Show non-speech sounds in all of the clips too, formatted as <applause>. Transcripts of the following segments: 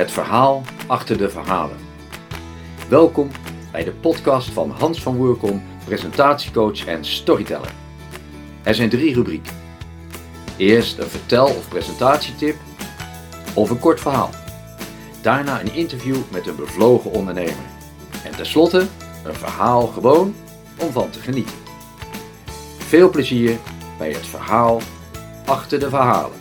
Het verhaal achter de verhalen. Welkom bij de podcast van Hans van Woerkom, presentatiecoach en storyteller. Er zijn drie rubrieken. Eerst een vertel- of presentatietip of een kort verhaal. Daarna een interview met een bevlogen ondernemer. En tenslotte een verhaal gewoon om van te genieten. Veel plezier bij het verhaal achter de verhalen.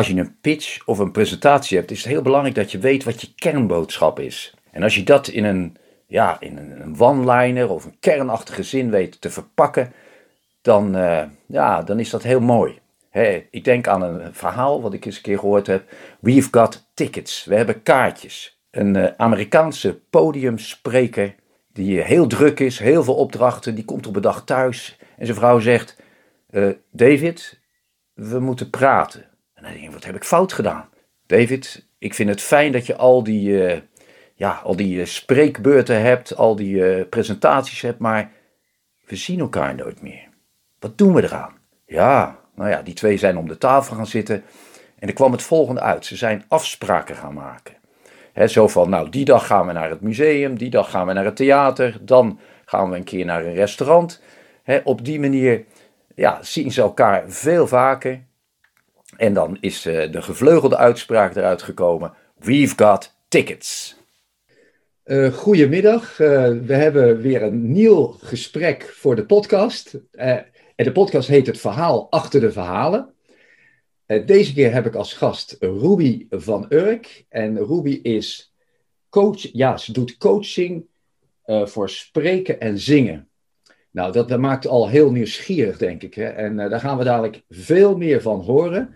Als je een pitch of een presentatie hebt, is het heel belangrijk dat je weet wat je kernboodschap is. En als je dat in een, ja, in een one-liner of een kernachtige zin weet te verpakken, dan, eh, ja, dan is dat heel mooi. ik denk aan een verhaal wat ik eens een keer gehoord heb. We've got tickets. We hebben kaartjes. Een uh, Amerikaanse podiumspreker die heel druk is, heel veel opdrachten, die komt op een dag thuis en zijn vrouw zegt: eh, David, we moeten praten. En dan denk wat heb ik fout gedaan? David, ik vind het fijn dat je al die, ja, al die spreekbeurten hebt, al die presentaties hebt, maar we zien elkaar nooit meer. Wat doen we eraan? Ja, nou ja, die twee zijn om de tafel gaan zitten. En er kwam het volgende uit. Ze zijn afspraken gaan maken. He, zo van, nou, die dag gaan we naar het museum, die dag gaan we naar het theater, dan gaan we een keer naar een restaurant. op die manier ja, zien ze elkaar veel vaker. En dan is uh, de gevleugelde uitspraak eruit gekomen: We've got tickets. Uh, goedemiddag, uh, we hebben weer een nieuw gesprek voor de podcast. En de podcast heet Het Verhaal Achter de Verhalen. Deze keer heb ik als gast Ruby van Urk. En Ruby is coach, ja, ze doet coaching voor spreken en zingen. Nou, dat, dat, maakt al heel nieuwsgierig, denk ik. Hè? En daar gaan we dadelijk veel meer van horen.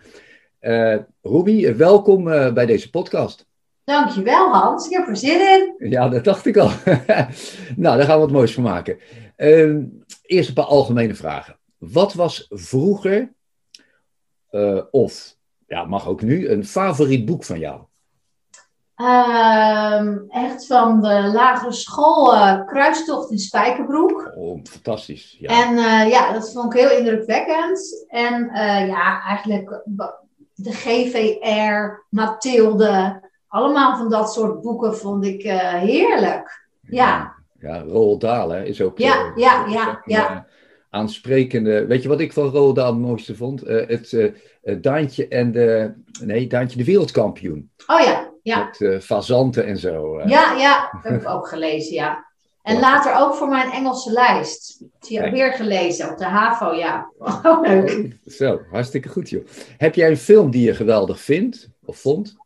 Ruby, welkom bij deze podcast. Dankjewel Hans, ik heb er zin in. Ja, dat dacht ik al. <laughs> nou, daar gaan we wat moois van maken. Ehm, eerst een paar algemene vragen. Wat was vroeger, uh, of ja, mag ook nu, een favoriet boek van jou? Um, echt van de lagere school, uh, Kruistocht in Spijkerbroek. Oh, fantastisch. Ja. En uh, ja, dat vond ik heel indrukwekkend. En ja, eigenlijk de GVR, Mathilde, allemaal van dat soort boeken vond ik heerlijk. Ja. Ja, ja Roald Dahl hè, is ook... Ja, ja, ja, ja aansprekende. Weet je wat ik van Roda het mooiste vond? Uh, het Daantje en de. Nee, Daantje de wereldkampioen. Oh ja, ja. Met fazanten en zo. Ja, ja, dat heb ik ook gelezen, ja. En later ook voor mijn Engelse lijst. Die heb ik weer gelezen op de HAVO, ja. <laughs> Oh, leuk. <laughs> Zo, hartstikke goed joh. Heb jij een film die je geweldig vindt of vond?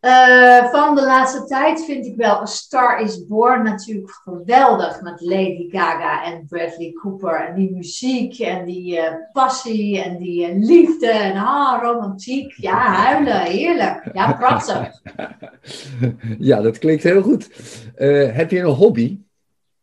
Uh, van de laatste tijd vind ik wel A Star is Born natuurlijk geweldig. Met Lady Gaga en Bradley Cooper. En die muziek en die uh, passie en die uh, liefde en ah, romantiek. Ja, huilen, heerlijk. Ja, prachtig. <laughs> ja, dat klinkt heel goed. heb je een hobby?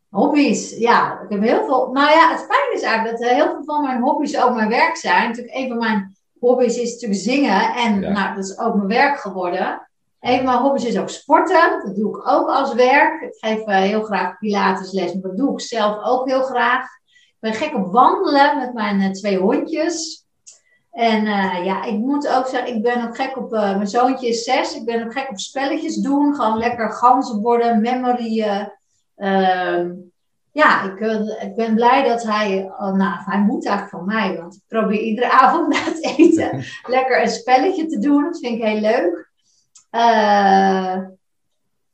Hobby's, ja. Ik heb heel veel. Nou ja, het fijne is eigenlijk dat heel veel van mijn hobby's ook mijn werk zijn. Natuurlijk, een van mijn hobby's is natuurlijk zingen. En ja. nou, dat is ook mijn werk geworden. Een van mijn hobby's is ook sporten. Dat doe ik ook als werk. Ik geef uh, heel graag pilatesles, maar dat doe ik zelf ook heel graag. Ik ben gek op wandelen met mijn uh, twee hondjes. En uh, ja, ik moet ook zeggen, ik ben ook gek op, mijn zoontje is zes, ik ben ook gek op spelletjes doen. Gewoon lekker ganzenborden, memory. Ehm, ja, ik, ik ben blij dat hij, oh, nou, hij moet eigenlijk van mij, want ik probeer iedere <laughs> avond na het eten <laughs> lekker een spelletje te doen. Dat vind ik heel leuk. Uh,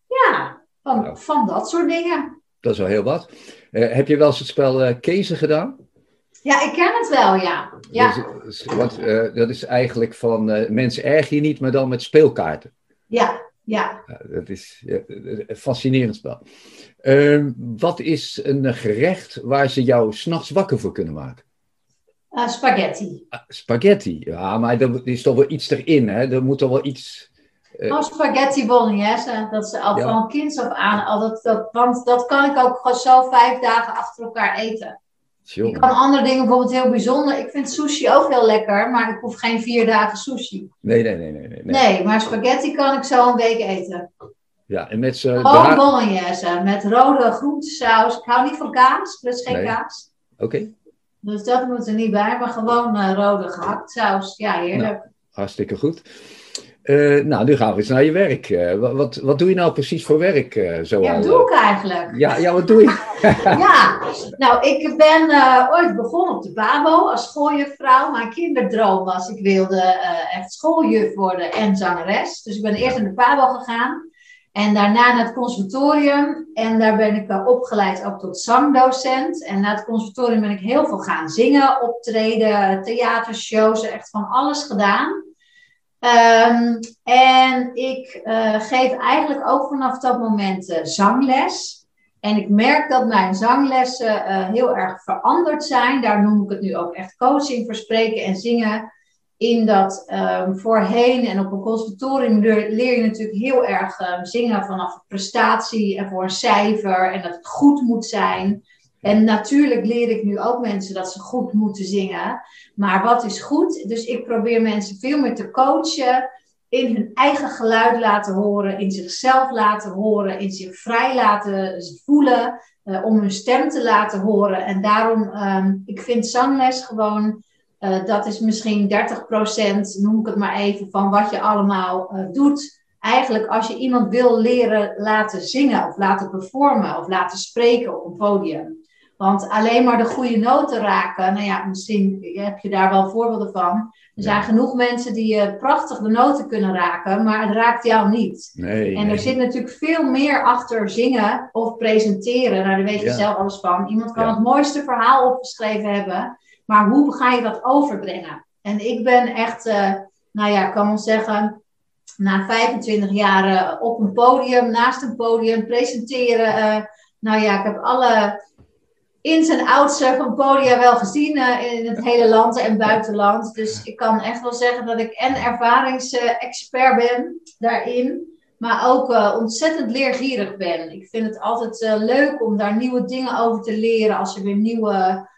ja, van, nou. van dat soort dingen. Dat is wel heel wat. Uh, heb je wel eens het spel uh, Kezen gedaan? Ja, ik ken het wel, ja. ja. Dus, wat, dat is eigenlijk van mensen erg je niet, maar dan met speelkaarten. Ja, ja. dat is een fascinerend spel. Ehm, wat is een gerecht waar ze jou s'nachts wakker voor kunnen maken? spaghetti. Ah, spaghetti, ja, maar er is toch wel iets erin, hè? Er moet toch wel iets Oh, spaghetti bolognese. Dat ze al van kinds af aan. Al dat, dat, want dat kan ik ook gewoon zo vijf dagen achter elkaar eten. Je kan andere dingen bijvoorbeeld heel bijzonder. Ik vind sushi ook heel lekker, maar ik hoef geen vier dagen sushi. Nee, nee, nee. Nee, nee. nee maar spaghetti kan ik zo een week eten. Ja, en met z'n... Gewoon bolognese, met rode groentesaus. Ik hou niet van kaas, plus geen kaas. Oké. Dus dat moet er niet bij, maar gewoon uh, rode gehakt saus. Ja, heerlijk. Nou, hartstikke goed. Uh, nou, nu gaan we eens naar je werk. Uh, wat, wat doe je nou precies voor werk? Uh, zo ja, wat doe ik eigenlijk? Ja, ja wat doe je? <laughs> ja, nou, ik ben ooit begonnen op de BABO als schooljuffrouw. Mijn kinderdroom was, ik wilde echt schooljuf worden en zangeres. Dus ik ben eerst naar de BABO gegaan. En daarna naar het conservatorium. En daar ben ik opgeleid ook tot zangdocent. En na het conservatorium ben ik heel veel gaan zingen, optreden, theatershows, echt van alles gedaan. Um, en ik uh, geef eigenlijk ook vanaf dat moment uh, zangles. En ik merk dat mijn zanglessen heel erg veranderd zijn. Daar noem ik het nu ook echt coaching voor spreken en zingen. In dat um, voorheen en op een conservatorium leer, je natuurlijk heel erg um, zingen vanaf prestatie en voor een cijfer. En dat het goed moet zijn. En natuurlijk leer ik nu ook mensen dat ze goed moeten zingen. Maar wat is goed? Dus ik probeer mensen veel meer te coachen. In hun eigen geluid laten horen. In zichzelf laten horen. In zich vrij laten voelen. Uh, om hun stem te laten horen. En daarom, um, ik vind zangles gewoon. Uh, dat is misschien 30%, noem ik het maar even, van wat je allemaal uh, doet eigenlijk als je iemand wil leren laten zingen of laten performen of laten spreken op een podium. Want alleen maar de goede noten raken, nou ja, misschien heb je daar wel voorbeelden van. Er zijn genoeg mensen die uh, prachtig de noten kunnen raken, maar het raakt jou niet. Nee, en er zit natuurlijk veel meer achter zingen of presenteren. Nou, daar weet je zelf alles van. Iemand kan het mooiste verhaal opgeschreven hebben, maar hoe ga je dat overbrengen? En ik ben echt, uh, nou ja, ik kan wel zeggen, na 25 jaar op een podium, naast een podium, presenteren. Uh, nou ja, ik heb alle ins en outs van podia wel gezien in het hele land en buitenland. Dus ik kan echt wel zeggen dat ik en ervaringsexpert ben daarin, maar ook ontzettend leergierig ben. Ik vind het altijd leuk om daar nieuwe dingen over te leren als er weer nieuwe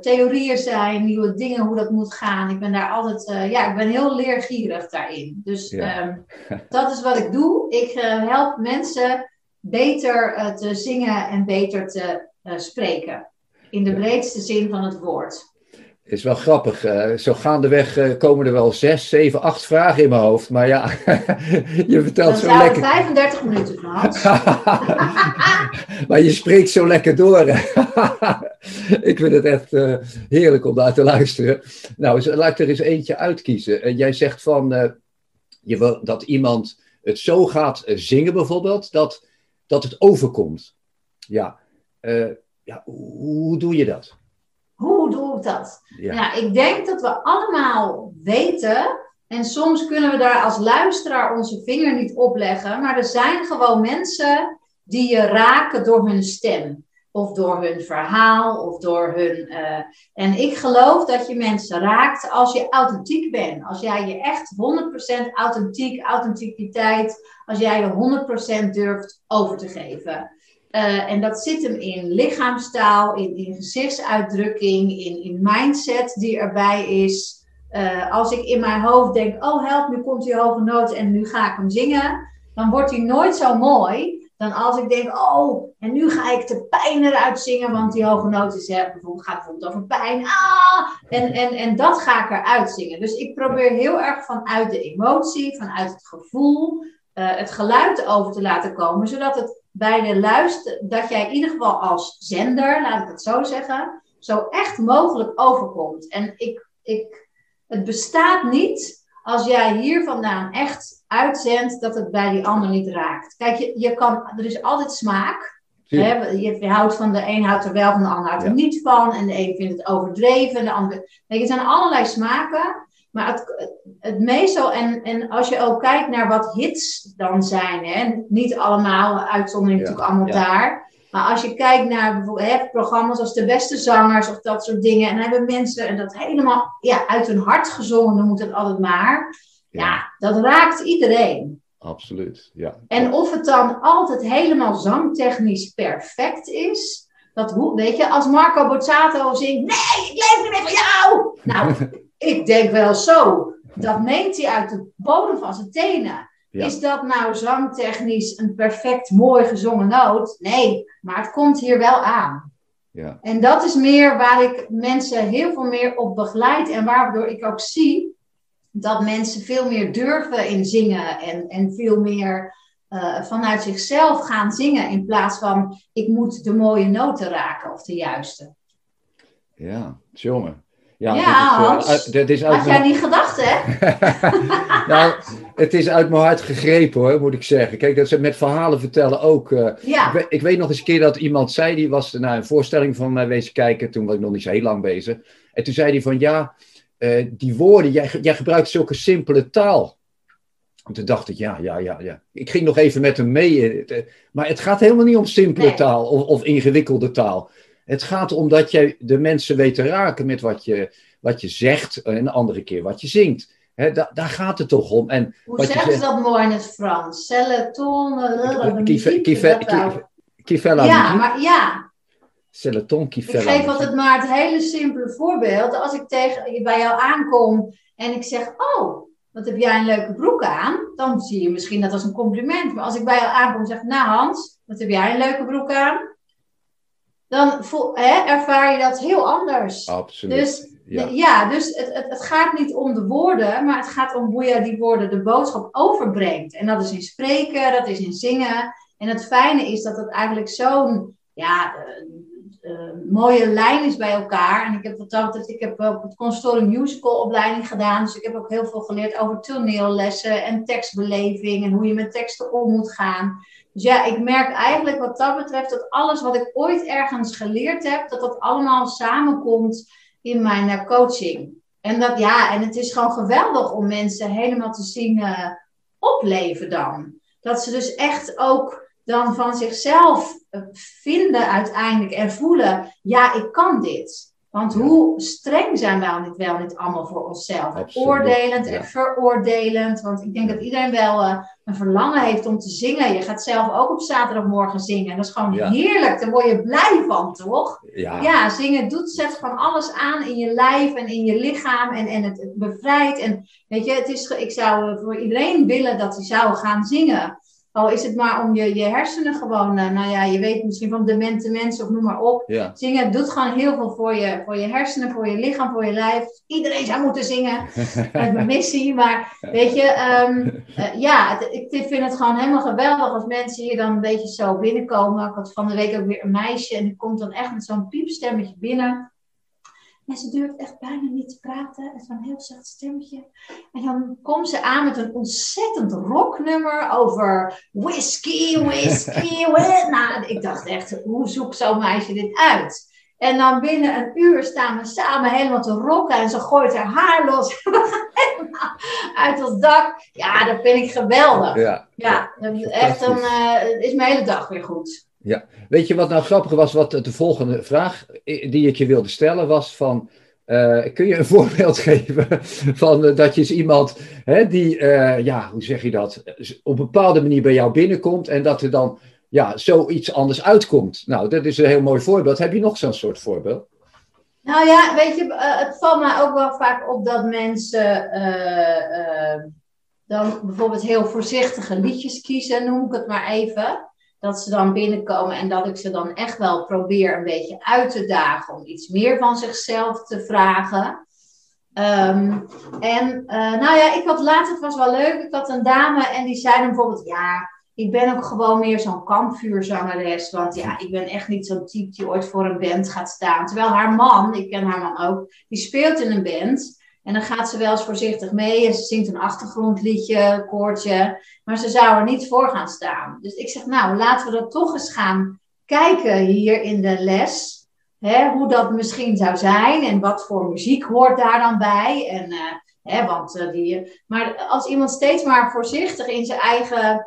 theorieën zijn, nieuwe dingen hoe dat moet gaan. Ik ben daar altijd, ja, ik ben heel leergierig daarin. Dus ja. um, dat is wat ik doe. Ik help mensen beter te zingen en beter te spreken. In de breedste zin van het woord. Is wel grappig. Uh, zo gaandeweg uh, komen er wel zes, zeven, acht vragen in mijn hoofd. Maar ja, <laughs> je vertelt zo lekker. 35 minuten, Frans. <laughs> maar je spreekt zo lekker door. <laughs> ik vind het echt uh, heerlijk om daar te luisteren. Nou, laat ik er eens eentje uitkiezen. jij zegt van je wil, dat iemand het zo gaat zingen bijvoorbeeld, dat, dat het overkomt. Ja, ja, hoe doe je dat? Hoe doe ik dat? Ja. Nou, ik denk dat we allemaal weten, en soms kunnen we daar als luisteraar onze vinger niet op leggen, maar er zijn gewoon mensen die je raken door hun stem. Of door hun verhaal, of door hun. Uh, en ik geloof dat je mensen raakt als je authentiek bent. Als jij je echt 100% authentiek, authenticiteit, als jij je 100% durft over te geven. Uh, en dat zit hem in lichaamstaal, in, in gezichtsuitdrukking, in, in mindset die erbij is. Uh, als ik in mijn hoofd denk, oh help, nu komt die hoge noot en nu ga ik hem zingen, dan wordt hij nooit zo mooi dan als ik denk, oh, en nu ga ik de pijn eruit zingen, want die hoge noot is, hè, bijvoorbeeld, gaat bijvoorbeeld over pijn. Ah! En, en, en dat ga ik eruit zingen. Dus ik probeer heel erg vanuit de emotie, vanuit het gevoel, het geluid over te laten komen, zodat het bij de luister, dat jij in ieder geval als zender, laat ik het zo zeggen, zo echt mogelijk overkomt. En ik, ik, het bestaat niet als jij hier vandaan echt uitzendt dat het bij die ander niet raakt. Kijk, je, je kan, er is altijd smaak. Hè? Je, je, houdt van de een houdt er wel van, de ander houdt er niet van. En de een vindt het overdreven. De ander... Kijk, er zijn allerlei smaken. Maar het, het meestal, en, en als je ook kijkt naar wat hits dan zijn, hè, niet allemaal, uitzondering natuurlijk allemaal daar. Maar als je kijkt naar bijvoorbeeld hè, programma's als De Beste Zangers of dat soort dingen. En dan hebben mensen en dat helemaal ja, uit hun hart gezongen, dan moet het altijd maar. Ja, dat raakt iedereen. Absoluut, ja. En of het dan altijd helemaal zangtechnisch perfect is, Dat, hoe- weet je, als Marco Borsato zingt, nee, ik leef niet meer voor jou. <laughs> Nou, ik denk wel zo. Dat meent hij uit de bodem van zijn tenen. Ja. Is dat nou zangtechnisch een perfect mooi gezongen noot? Nee, maar het komt hier wel aan. Ja. En dat is meer waar ik mensen heel veel meer op begeleid. En waardoor ik ook zie dat mensen veel meer durven in zingen. En, en veel meer eh, vanuit zichzelf gaan zingen. In plaats van ik moet de mooie noten raken of de juiste. Ja, jongen. Ja, Ja, dit is, eh, Hans. uit- dit is uit Had jij niet gedacht, hè? <laughs> nou, het is uit mijn hart gegrepen hoor, moet ik zeggen. Kijk, dat ze met verhalen vertellen ook. eh, Ja. ik, weet, ik weet nog eens een keer dat iemand zei, die was naar een voorstelling van mij wezen kijken, toen was ik nog niet zo heel lang bezig. En toen zei hij van, ja, eh, die woorden, jij, jij gebruikt zulke simpele taal. En toen dacht ik, ja, ja, ja, ja. Ik ging nog even met hem mee. Maar het gaat helemaal niet om simpele Nee. taal of, of ingewikkelde taal. Het gaat om dat jij de mensen weet te raken met wat je, wat je zegt en een andere keer wat je zingt. Da- daar gaat het toch om. En Hoe wat je zeggen ze zegt- dat mooi in het Frans? Celeton, eh, Qui fait- qui fait- dat nou. qui- qui fait la Ja, maar ja, c'est le ton qui ik geef altijd maar het hele simpele voorbeeld. Als ik tegen, bij jou aankom en ik zeg, oh, wat heb jij een leuke broek aan? Dan zie je misschien dat als een compliment. Maar als ik bij jou aankom en zeg, nou Hans, wat heb jij een leuke broek aan? Dan voel, hè, ervaar je dat heel anders. Absoluut. Dus ja. Ja, dus het, het, het gaat niet om de woorden, maar het gaat om hoe je die woorden de boodschap overbrengt. En dat is in spreken, dat is in zingen. En het fijne is dat het eigenlijk zo'n ja, eh, eh, mooie lijn is bij elkaar. En ik heb, dat ik heb ook het conservatorium musical opleiding gedaan. Dus ik heb ook heel veel geleerd over toneellessen en tekstbeleving en hoe je met teksten om moet gaan. Dus ja, ik merk eigenlijk wat dat betreft dat alles wat ik ooit ergens geleerd heb, dat dat allemaal samenkomt in mijn eh, coaching. En dat ja, en het is gewoon geweldig om mensen helemaal te zien eh, opleven dan. Dat ze dus echt ook dan van zichzelf eh, vinden uiteindelijk en voelen, ja, ik kan dit. Want hoe streng zijn wij al niet, wel niet allemaal voor onszelf? Absoluut, Oordelend en veroordelend. Want ik denk dat iedereen wel eh, een verlangen heeft om te zingen. Je gaat zelf ook op zaterdagmorgen zingen. En dat is gewoon heerlijk. Daar word je blij van, toch? Ja. Zingen doet, zet van alles aan in je lijf en in je lichaam en, en het, bevrijdt. En weet je, het is, ik zou eh, voor iedereen willen dat hij zou gaan zingen. Al is het maar om je, je hersenen gewoon, eh, nou ja, je weet misschien van demente mensen of noem maar op. Ja. Zingen doet gewoon heel veel voor je, voor je hersenen, voor je lichaam, voor je lijf. Iedereen zou moeten zingen. <laughs> Is mijn missie. Maar weet je, ehm, eh, ja, het- ik vind het gewoon helemaal geweldig als mensen hier dan een beetje zo binnenkomen. Ik had van de week ook weer een meisje en die komt dan echt met zo'n piepstemmetje binnen. En ze durft echt bijna niet te praten. Het is een heel zacht stemmetje. En dan komt ze aan met een ontzettend rocknummer over whisky, whisky, <laughs> whi- Nou, ik dacht echt, hoe zoekt zo'n meisje dit uit? En dan binnen een uur staan we samen helemaal te rocken. En ze gooit haar haar los. <laughs> Helemaal uit ons dak. Ja, dat vind ik geweldig. Ja. Ja, dat is echt een, eh, is mijn hele dag weer goed. Weet je wat nou grappig was? Wat de volgende vraag die ik je wilde stellen was van... eh, kun je een <laughs> voorbeeld geven van eh, dat je iemand hè, die, eh, ja, hoe zeg je dat, op een bepaalde manier bij jou binnenkomt en dat er dan ja, zoiets anders uitkomt? Nou, dat is een heel mooi voorbeeld. Heb je nog zo'n soort voorbeeld? Nou ja, weet je, het valt mij ook wel vaak op dat mensen dan bijvoorbeeld heel voorzichtige liedjes kiezen, noem ik het maar even. Dat ze dan binnenkomen en dat ik ze dan echt wel probeer een beetje uit te dagen om iets meer van zichzelf te vragen. Ehm, en eh, nou ja, ik had later, het was wel leuk, ik had een dame en die zei dan bijvoorbeeld, ja, ik ben ook gewoon meer zo'n kampvuurzangeres. Want ja, ik ben echt niet zo'n type die ooit voor een band gaat staan. Terwijl haar man, ik ken haar man ook, die speelt in een band. En dan gaat ze wel eens voorzichtig mee en ze zingt een achtergrondliedje, koortje. Maar ze zou er niet voor gaan staan. Dus ik zeg, nou, laten we dat toch eens gaan kijken hier in de les. Hè, hoe dat misschien zou zijn en wat voor muziek hoort daar dan bij. En, eh, hè, want, eh, die, maar als iemand steeds maar voorzichtig in zijn eigen,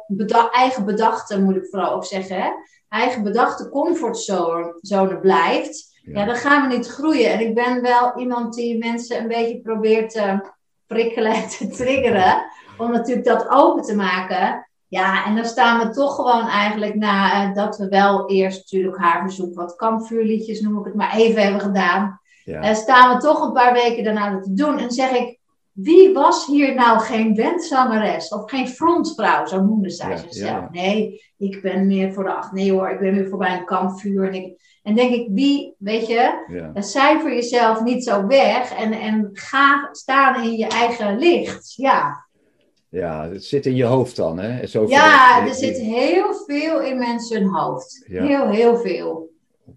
eigen bedachte, moet ik vooral ook zeggen, hè, eigen bedachte comfortzone blijft, ja. dan gaan we niet groeien. En ik ben wel iemand die mensen een beetje probeert te prikkelen en te triggeren. Om natuurlijk dat open te maken. Ja, en dan staan we toch gewoon eigenlijk na eh, dat we wel eerst natuurlijk haar verzoek, wat kampvuurliedjes noem ik het maar even hebben gedaan. Ja. Uh, staan we toch een paar weken daarna dat te doen. En zeg ik, wie was hier nou geen bandzangeres of geen frontvrouw, zo noemde zij zichzelf. Nee, ik ben meer voor de acht. Nee hoor, ik ben meer voor bij een kampvuur. En, ik, en denk ik, wie, weet je, ja. cijfer jezelf niet zo weg en, en ga staan in je eigen licht. Ja. Ja, het zit in je hoofd dan, hè? ja, er zit heel veel in mensen hoofd. Heel, heel veel.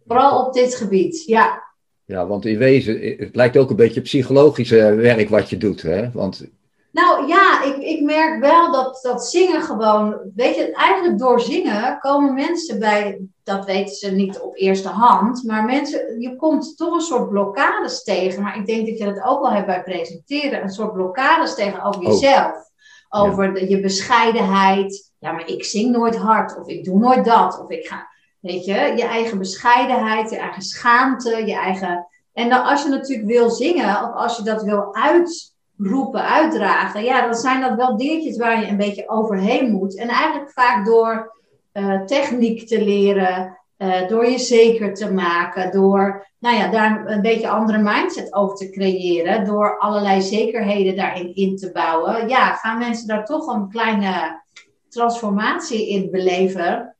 Vooral op dit gebied, ja. Ja, want in wezen, het lijkt ook een beetje psychologisch werk wat je doet, hè? Want... Nou ja, ik, ik merk wel dat, dat zingen gewoon, weet je, eigenlijk door zingen komen mensen bij, dat weten ze niet op eerste hand, maar mensen, je komt toch een soort blokkades tegen, maar ik denk dat je dat ook wel hebt bij presenteren, een soort blokkades tegen over oh. jezelf. Over de, je bescheidenheid. Ja, maar ik zing nooit hard, of ik doe nooit dat, of ik ga. Weet je, je eigen bescheidenheid, je eigen schaamte, je eigen. En dan als je natuurlijk wil zingen, of als je dat wil uitroepen, uitdragen, ja, dan zijn dat wel dingetjes waar je een beetje overheen moet. En eigenlijk vaak door uh, techniek te leren, uh, door je zeker te maken, door nou ja, daar een beetje andere mindset over te creëren, door allerlei zekerheden daarin in te bouwen, ja, gaan mensen daar toch een kleine transformatie in beleven.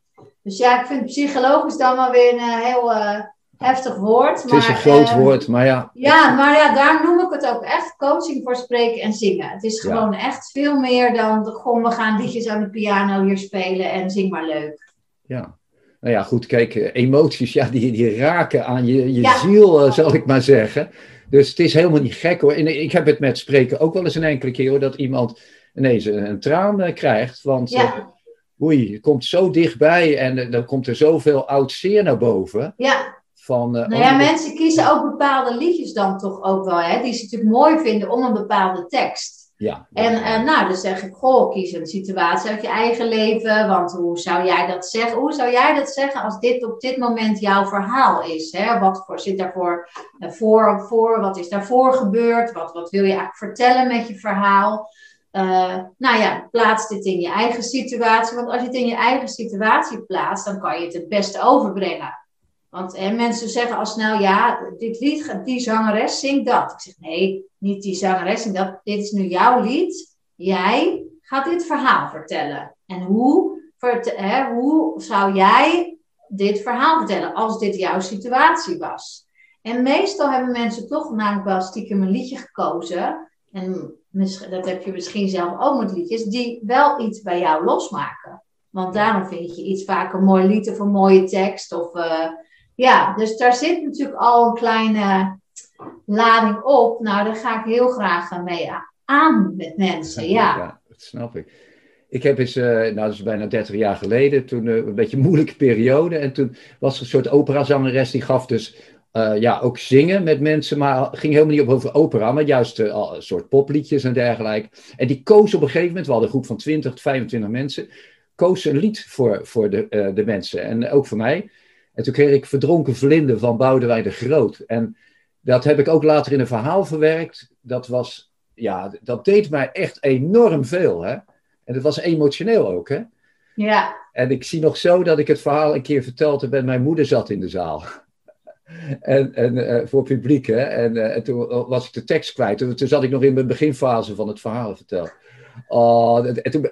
Dus ja, ik vind psychologisch dan wel weer een eh, heel uh, heftig woord. Het is een groot uh, woord, maar ja. Ja, maar ja, daar noem ik het ook echt coaching voor spreken en zingen. Het is gewoon echt veel meer dan gewoon we gaan liedjes aan de piano hier spelen en zing maar leuk. Ja. Nou ja, goed, kijk, emoties, ja, die, die raken aan je, je ziel, zal ik maar zeggen. Dus het is helemaal niet gek hoor. En ik heb het met spreken ook wel eens een enkele keer hoor, dat iemand ineens een, een traan krijgt. Want ja oei, je komt zo dichtbij en uh, dan komt er zoveel oud zeer naar boven. Ja. Van, uh, nou ja, mensen kiezen ook bepaalde liedjes dan toch ook wel, hè, die ze natuurlijk mooi vinden om een bepaalde tekst. Ja, en uh, nou, dan zeg ik, goh, kies een situatie uit je eigen leven, want hoe zou jij dat zeggen? Hoe zou jij dat zeggen als dit op dit moment jouw verhaal is? Hè? Wat voor, zit daarvoor voor, voor? Wat is daarvoor gebeurd? Wat, wat wil je eigenlijk vertellen met je verhaal? Uh, nou ja, plaats dit in je eigen situatie. Want als je het in je eigen situatie plaatst, dan kan je het het beste overbrengen. Want mensen zeggen al snel, ja, dit lied, die zangeres zingt dat. Ik zeg, nee, niet die zangeres zingt dat. Dit is nu jouw lied. Jij gaat dit verhaal vertellen. En hoe, hè, hoe zou jij dit verhaal vertellen als dit jouw situatie was? En meestal hebben mensen toch namelijk wel stiekem een liedje gekozen. En dat heb je misschien zelf ook met liedjes, die wel iets bij jou losmaken. Want daarom vind je iets vaak een mooi lied of een mooie tekst. Of, uh, ja, dus daar zit natuurlijk al een kleine lading op. Nou, daar ga ik heel graag mee aan met mensen, ja. ja dat snap ik. Ik heb eens, uh, nou dat is bijna 30 jaar geleden, toen uh, een beetje een moeilijke periode. En toen was er een soort operazangeres die gaf dus uh, ja, ook zingen met mensen, maar ging helemaal niet op over opera, maar juist uh, een soort popliedjes en dergelijke. En die koos op een gegeven moment, we hadden een groep van 20 tot 25 mensen, koos een lied voor, voor de, uh, de mensen en ook voor mij. En toen kreeg ik Verdronken Vlinden van Boudewijn de Groot. En dat heb ik ook later in een verhaal verwerkt. Dat was, ja, dat deed mij echt enorm veel, hè. En het was emotioneel ook, hè. Ja. En ik zie nog zo dat ik het verhaal een keer vertelde ben mijn moeder zat in de zaal. En, en uh, voor publiek, hè. En, uh, en, toen was ik de tekst kwijt. Toen, toen, zat ik nog in mijn beginfase van het verhaal vertellen. Oh, en toen,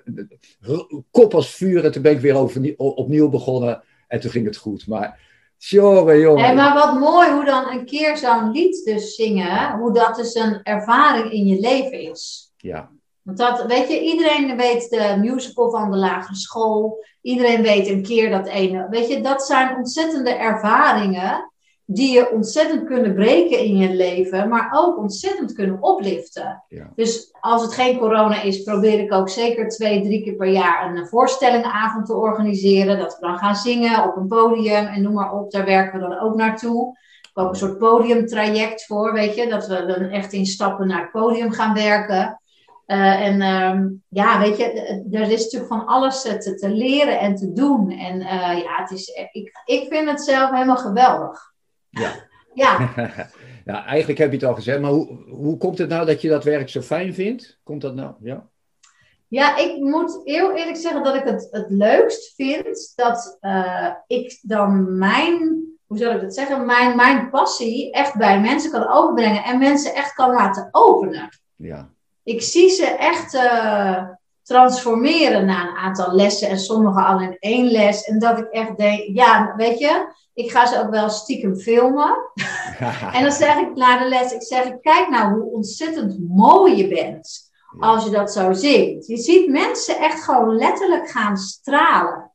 kop als vuur. En toen ben ik weer over, opnieuw begonnen. En toen ging het goed. Maar, jongen, jongen. Hey, maar wat mooi hoe dan een keer zo'n lied dus zingen. Hoe dat dus een ervaring in je leven is. Ja. Want dat, weet je, iedereen weet de musical van de lagere school. Iedereen weet een keer dat ene. Weet je, dat zijn ontzettende ervaringen die je ontzettend kunnen breken in je leven, maar ook ontzettend kunnen opliften. Ja. Dus als het geen corona is, probeer ik ook zeker twee, drie keer per jaar een voorstellingenavond te organiseren. Dat we dan gaan zingen op een podium en noem maar op, daar werken we dan ook naartoe. Ik ook een soort podiumtraject voor, weet je, dat we dan echt in stappen naar het podium gaan werken. Uh, en uh, ja, weet je, er is natuurlijk van alles te, te leren en te doen. En uh, ja, het is, ik, ik vind het zelf helemaal geweldig. Ja. Ja. <laughs> ja, eigenlijk heb je het al gezegd, maar hoe, hoe komt het nou dat je dat werk zo fijn vindt? Komt dat nou? Ja. Ja, ik moet heel eerlijk zeggen dat ik het het leukst vind dat uh, ik dan mijn, hoe zal ik dat zeggen, mijn, mijn passie echt bij mensen kan overbrengen en mensen echt kan laten openen. Ja. Ik zie ze echt uh, transformeren na een aantal lessen en sommigen al in één les. En dat ik echt denk, ja, weet je, ik ga ze ook wel stiekem filmen. <laughs> en dan zeg ik na de les, ik zeg, kijk nou hoe ontzettend mooi je bent als je dat zo ziet. Je ziet mensen echt gewoon letterlijk gaan stralen.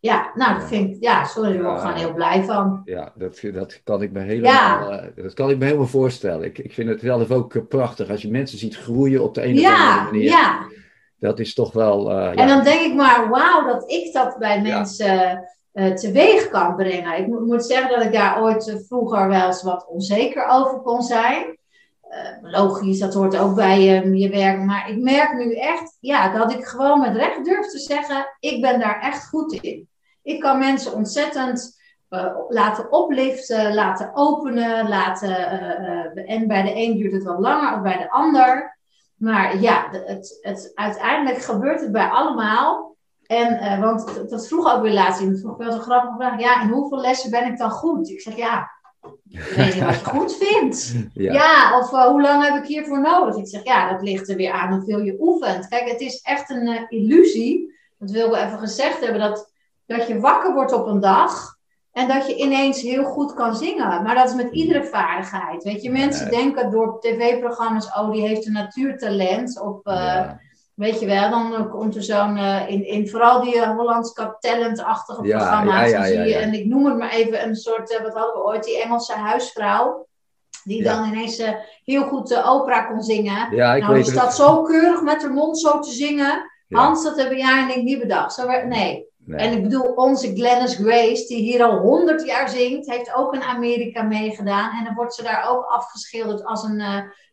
Ja, nou, dat vind ik, ja, sorry, daar ben ik gewoon heel blij van. Ja, dat, dat kan ik me helemaal, ja. uh, dat kan ik me helemaal voorstellen. Ik, ik vind het zelf ook uh, prachtig als je mensen ziet groeien op de een of andere manier. Ja, Dat is toch wel. Uh, en dan denk ik maar, wauw, dat ik dat bij mensen teweeg kan brengen. Ik moet, moet zeggen dat ik daar ooit vroeger wel eens wat onzeker over kon zijn. Uh, logisch, dat hoort ook bij je werk. Maar ik merk nu echt ja, dat ik gewoon met recht durf te zeggen: ik ben daar echt goed in. Ik kan mensen ontzettend uh, laten opliften, laten openen. Laten, en bij de een duurt het wat langer dan bij de ander. Maar ja, het, het, uiteindelijk gebeurt het bij allemaal. En, want dat vroeg ook weer laatst iemand. Vroeg wel zo grappig vraag. Ja, in hoeveel lessen ben ik dan goed? Ik zeg ja weet je wat je goed vindt. <laughs> Ja, ja of uh, hoe lang heb ik hiervoor nodig? Ik zeg, ja, dat ligt er weer aan hoeveel je oefent. Kijk, het is echt een uh, illusie. Dat wil ik even gezegd hebben. Dat, dat je wakker wordt op een dag. En dat je ineens heel goed kan zingen. Maar dat is met iedere vaardigheid. Weet je, mensen denken door tv-programma's, oh, die heeft een natuurtalent. Of uh, ja. Weet je wel, dan komt er zo'n, uh, in, in vooral die uh, Hollands Cup Talent-achtige ja, programma's. Ja, ja, zie je, en ik noem het maar even een soort, wat hadden we ooit, die Engelse huisvrouw. Die dan ineens heel goed opera kon zingen. Ja, ik nou, weet die staat zo keurig met haar mond zo te zingen. Hans, dat hebben jij en ik niet bedacht. Zo, nee. Nee. En ik bedoel, onze Glennis Grace, die hier al honderd jaar zingt, heeft ook in Amerika meegedaan. En dan wordt ze daar ook afgeschilderd als een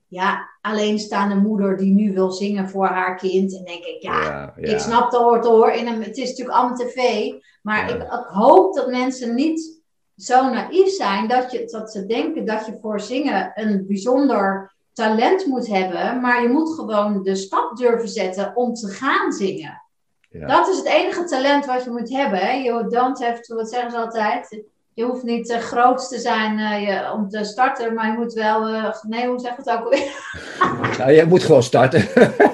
ja, alleenstaande moeder die nu wil zingen voor haar kind. En denk ik, ja, ja, ja. ik snap dat hoort hoor. In een, het is natuurlijk allemaal tv. Maar ik, ik, hoop dat mensen niet zo naïef zijn dat, je, dat ze denken dat je voor zingen een bijzonder talent moet hebben. Maar je moet gewoon de stap durven zetten om te gaan zingen. Dat is het enige talent wat je moet hebben. Hè? You don't have to, wat zeggen ze altijd? je hoeft niet uh, groot te zijn uh, je, om te starten, maar je moet wel. Uh, nee, hoe zeg het ook alweer? <laughs> nou, je moet gewoon starten.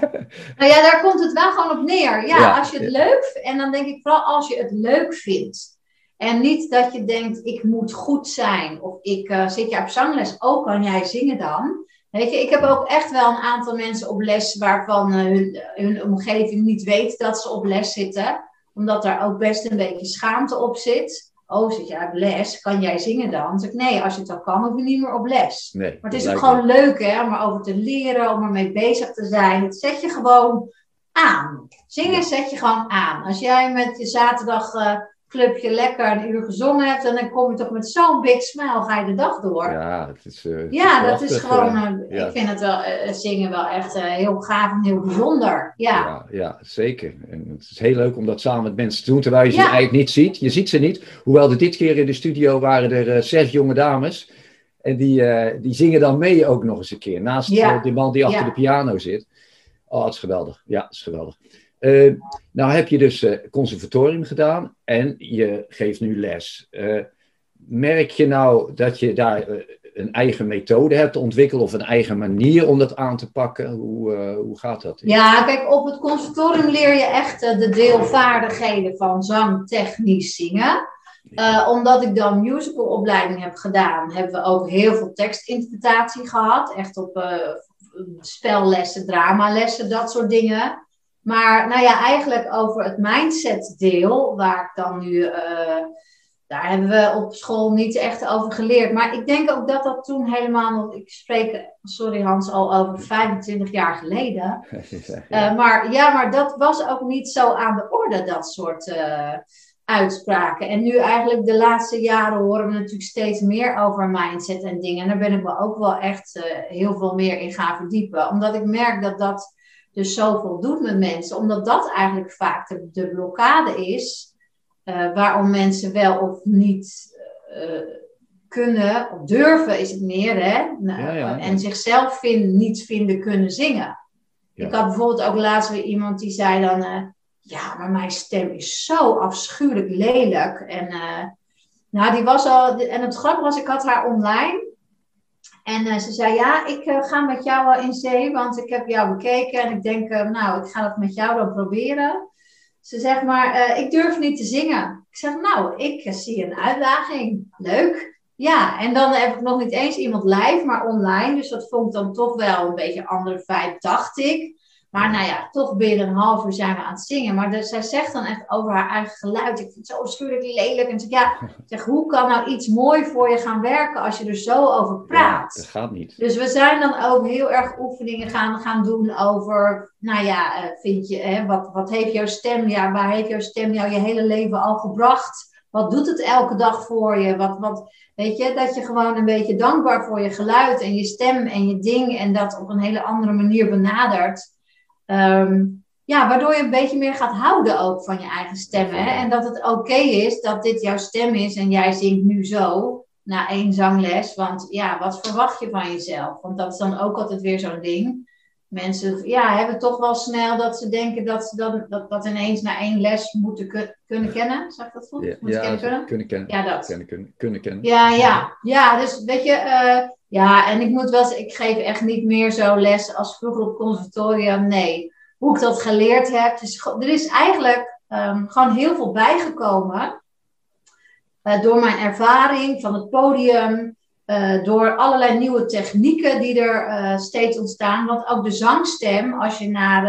<laughs> nou ja, daar komt het wel gewoon op neer. Ja, ja als je het ja. leuk En dan denk ik vooral als je het leuk vindt. En niet dat je denkt, ik moet goed zijn. Of ik zit je op zangles. Oh, kan jij zingen dan? Weet je, ik heb ook echt wel een aantal mensen op les waarvan hun, hun omgeving niet weet dat ze op les zitten. Omdat daar ook best een beetje schaamte op zit. Oh, zit jij op les? Kan jij zingen dan? Dan zeg ik, nee, als je het al kan, hoef je niet meer op les. Nee, maar het is ook gewoon leuk hè, om erover te leren, om ermee bezig te zijn. Het zet je gewoon aan. Zingen zet je gewoon aan. Als jij met je zaterdag uh, clubje lekker een uur gezongen hebt, en dan kom je toch met zo'n big smile, ga je de dag door. Ja, het is, uh, ja dat is gewoon, uh, ja. ik vind het wel, zingen wel echt heel gaaf en heel bijzonder. Ja. ja. Ja, zeker. En het is heel leuk om dat samen met mensen te doen, terwijl je ze eigenlijk niet ziet. Je ziet ze niet. Hoewel er dit keer in de studio waren er zes jonge dames. En die, die zingen dan mee ook nog eens een keer. Naast die man die achter de piano zit. Oh, het is geweldig. Ja, het is geweldig. Uh, nou heb je dus uh, conservatorium gedaan en je geeft nu les. Uh, merk je nou dat je daar een eigen methode hebt ontwikkeld of een eigen manier om dat aan te pakken? Hoe, hoe gaat dat? Ja, kijk, op het conservatorium leer je echt de deelvaardigheden van zang, technisch zingen. omdat ik dan musicalopleiding heb gedaan, hebben we ook heel veel tekstinterpretatie gehad. Echt op spellessen, dramalessen, dat soort dingen. Maar nou ja, eigenlijk over het mindset deel, waar ik dan nu, uh, daar hebben we op school niet echt over geleerd. Maar ik denk ook dat dat toen helemaal ik spreek, sorry Hans, al over 25 jaar geleden. <laughs> Uh, maar ja, maar dat was ook niet zo aan de orde, dat soort uh, uitspraken. En nu eigenlijk de laatste jaren horen we natuurlijk steeds meer over mindset en dingen. En daar ben ik me ook wel echt heel veel meer in gaan verdiepen. Omdat ik merk dat dat dus zoveel doet met mensen. Omdat dat eigenlijk vaak de, de blokkade is. Uh, waarom mensen wel of niet uh, kunnen, of durven is het meer, hè? Nou, ja, ja, en zichzelf vind, niet vinden kunnen zingen. Ik had bijvoorbeeld ook laatst weer iemand die zei dan, eh, ja, maar mijn stem is zo afschuwelijk lelijk. En nou, die was al, en het grappige was, ik had haar online. En uh, ze zei, ja, ik ga met jou wel in zee, want ik heb jou bekeken en ik denk, nou, ik ga dat met jou dan proberen. Ze zegt maar, ik durf niet te zingen. Ik zeg, nou, ik zie een uitdaging. Leuk. Ja, en dan heb ik nog niet eens iemand live, maar online. Dus dat vond ik dan toch wel een beetje een andere vibe, dacht ik. Maar nou ja, toch binnen een half uur zijn we aan het zingen. Maar de, zij zegt dan echt over haar eigen geluid. Ik vind het zo afschuwelijk lelijk. En zeg, ja, zeg, hoe kan nou iets mooi voor je gaan werken als je er zo over praat? Ja, dat gaat niet. Dus we zijn dan ook heel erg oefeningen gaan, gaan doen over, nou ja, eh, vind je, hè, wat, wat heeft jouw stem, ja, waar heeft jouw stem jou je hele leven al gebracht? Wat doet het elke dag voor je? Wat, wat, weet je, dat je gewoon een beetje dankbaar voor je geluid en je stem en je ding en dat op een hele andere manier benadert. Ehm, ja, waardoor je een beetje meer gaat houden ook van je eigen stem. Hè? En dat het oké is dat dit jouw stem is en jij zingt nu zo na één zangles. Want ja, wat verwacht je van jezelf? Want dat is dan ook altijd weer zo'n ding mensen ja, hebben toch wel snel dat ze denken dat ze dat, dat, dat ineens na één les moeten kunnen kennen. Zeg ik dat goed? Ja, ja kennen, kunnen? kunnen kennen. Ja, dat. Kunnen, kunnen kennen. Ja, ja. ja, dus weet je, uh, ja, en ik moet wel zeggen, ik geef echt niet meer zo les als vroeger op conservatorium. Nee, hoe ik dat geleerd heb. Dus er is eigenlijk um, gewoon heel veel bijgekomen uh, door mijn ervaring van het podium. Uh, door allerlei nieuwe technieken die er uh, steeds ontstaan. Want ook de zangstem, als je naar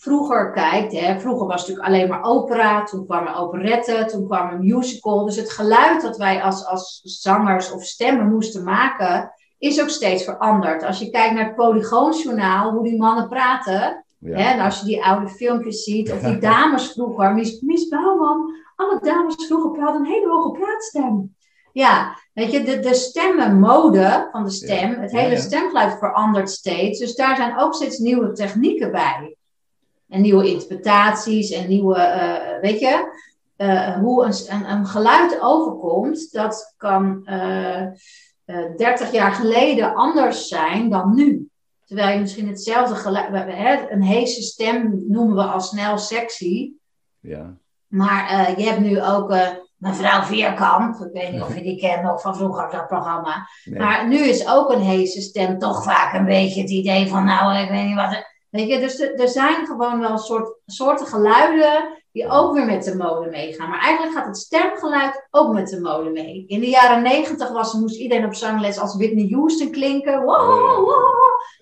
vroeger kijkt. Hè, vroeger was het natuurlijk alleen maar opera. Toen kwam er operette. Toen kwam een musical. Dus het geluid dat wij als, als zangers of stemmen moesten maken. Is ook steeds veranderd. Als je kijkt naar het Polygoonjournaal. Hoe die mannen praten. Ja. Hè, en als je die oude filmpjes ziet. Of die dames vroeger. Mies, Mies Bouwman. Alle dames vroeger praten een hele hoge praatstem. Ja, weet je, de, de stemmenmode van de stem, het hele stemgeluid verandert steeds. Dus daar zijn ook steeds nieuwe technieken bij. En nieuwe interpretaties en nieuwe, uh, weet je, uh, hoe een, een, een, geluid overkomt, dat kan uh, 30 jaar geleden anders zijn dan nu. Terwijl je misschien hetzelfde geluid, een heese stem noemen we al snel sexy. Ja. Maar je hebt nu ook mevrouw Vierkamp. Ik weet niet of je die <laughs> kent nog van vroeger, dat programma. Maar nu is ook een heese stem toch vaak een beetje het idee van, nou, ik weet niet wat. Weet je, dus er zijn gewoon wel soort, soorten geluiden die ook weer met de mode meegaan. Maar eigenlijk gaat het stemgeluid ook met de mode mee. In de jaren negentig was, moest iedereen op zangles als Whitney Houston klinken. Wow, wow.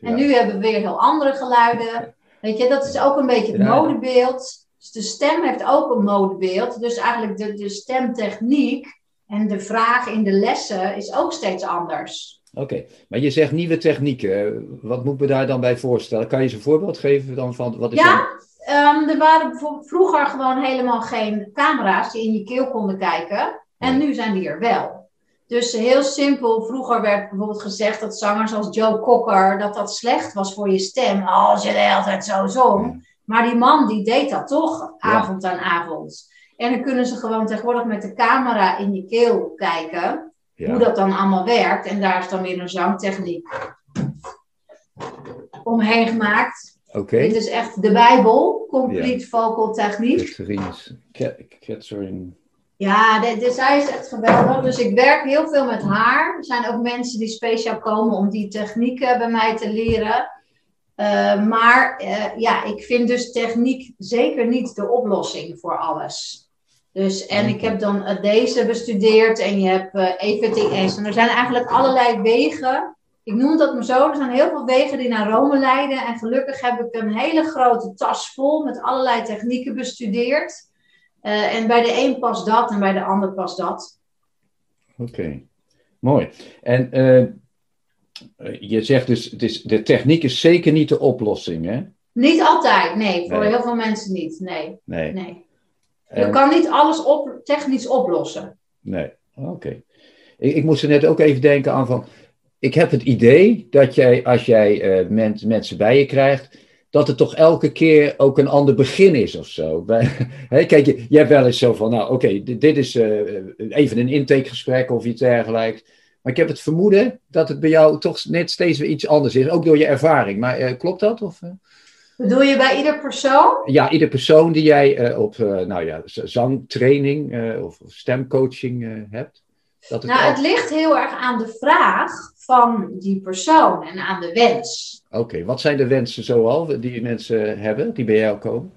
En nu hebben we weer heel andere geluiden. Weet je, dat is ook een beetje het modebeeld. Dus de stem heeft ook een modebeeld. Dus eigenlijk de, de stemtechniek en de vraag in de lessen is ook steeds anders. Oké, maar je zegt nieuwe technieken. Wat moet me daar dan bij voorstellen? Kan je eens een voorbeeld geven dan van wat is Ja, um, er waren vroeger gewoon helemaal geen camera's die in je keel konden kijken. En nu zijn die er wel. Dus heel simpel, vroeger werd bijvoorbeeld gezegd dat zangers als Joe Cocker, dat dat slecht was voor je stem als je de hele tijd zo zong. Maar die man die deed dat toch, avond aan avond. En dan kunnen ze gewoon tegenwoordig met de camera in je keel kijken. Hoe dat dan allemaal werkt. En daar is dan weer een zangtechniek omheen gemaakt. Oké. Dit is echt de Bijbel. Complete vocal techniek. Catherine. Ja, de, de, zij is echt geweldig. Dus ik werk heel veel met haar. Er zijn ook mensen die speciaal komen om die technieken bij mij te leren. Uh, maar uh, ja, ik vind dus techniek zeker niet de oplossing voor alles. Dus, en ik heb dan uh, deze bestudeerd en je hebt EVTS. En er zijn eigenlijk allerlei wegen. Ik noem dat maar zo. Er zijn heel veel wegen die naar Rome leiden. En gelukkig heb ik een hele grote tas vol met allerlei technieken bestudeerd. en bij de een past dat en bij de ander past dat. Oké, mooi. En eh, je zegt dus, het is, de techniek is zeker niet de oplossing, hè? Niet altijd, nee. Voor heel veel mensen niet, nee. nee. nee. Je kan niet alles op, technisch oplossen. Nee, oké. Ik, ik moest er net ook even denken aan van... Ik heb het idee dat jij, als jij uh, mensen bij je krijgt... dat het toch elke keer ook een ander begin is of zo. <laughs> kijk, je, je hebt wel eens zo van... Nou, oké, dit, dit, is uh, even een intakegesprek of iets dergelijks... Maar ik heb het vermoeden dat het bij jou toch net steeds weer iets anders is. Ook door je ervaring. Maar klopt dat? Of, Bedoel je bij ieder persoon? Ja, ieder persoon die jij op nou ja, zangtraining of stemcoaching hebt. Dat het nou, het ligt heel erg aan de vraag van die persoon en aan de wens. Oké, wat zijn de wensen zoal die mensen hebben, die bij jou komen?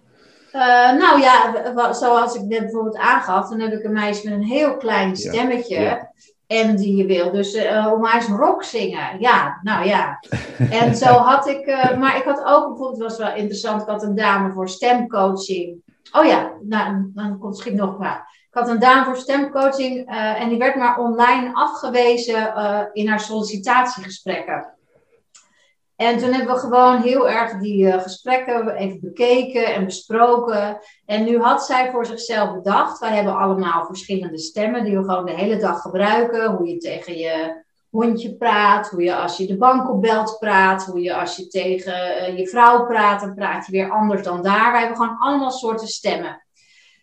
Nou ja, zoals ik net bijvoorbeeld aangaf, dan heb ik een meisje met een heel klein stemmetje. En die wil dus uh, maar eens rock zingen. Ja, nou ja. <laughs> En zo had ik, uh, maar ik had ook bijvoorbeeld, was wel interessant, ik had een dame voor stemcoaching. Oh ja, nou, dan komt misschien nog maar. Ik had een dame voor stemcoaching uh, en die werd maar online afgewezen in haar sollicitatiegesprekken. En toen hebben we gewoon heel erg die uh, gesprekken even bekeken en besproken. En nu had zij voor zichzelf bedacht, wij hebben allemaal verschillende stemmen die we gewoon de hele dag gebruiken. Hoe je tegen je hondje praat, hoe je als je de bank opbelt praat, hoe je als je tegen uh, je vrouw praat, dan praat je weer anders dan daar. Wij hebben gewoon allemaal soorten stemmen.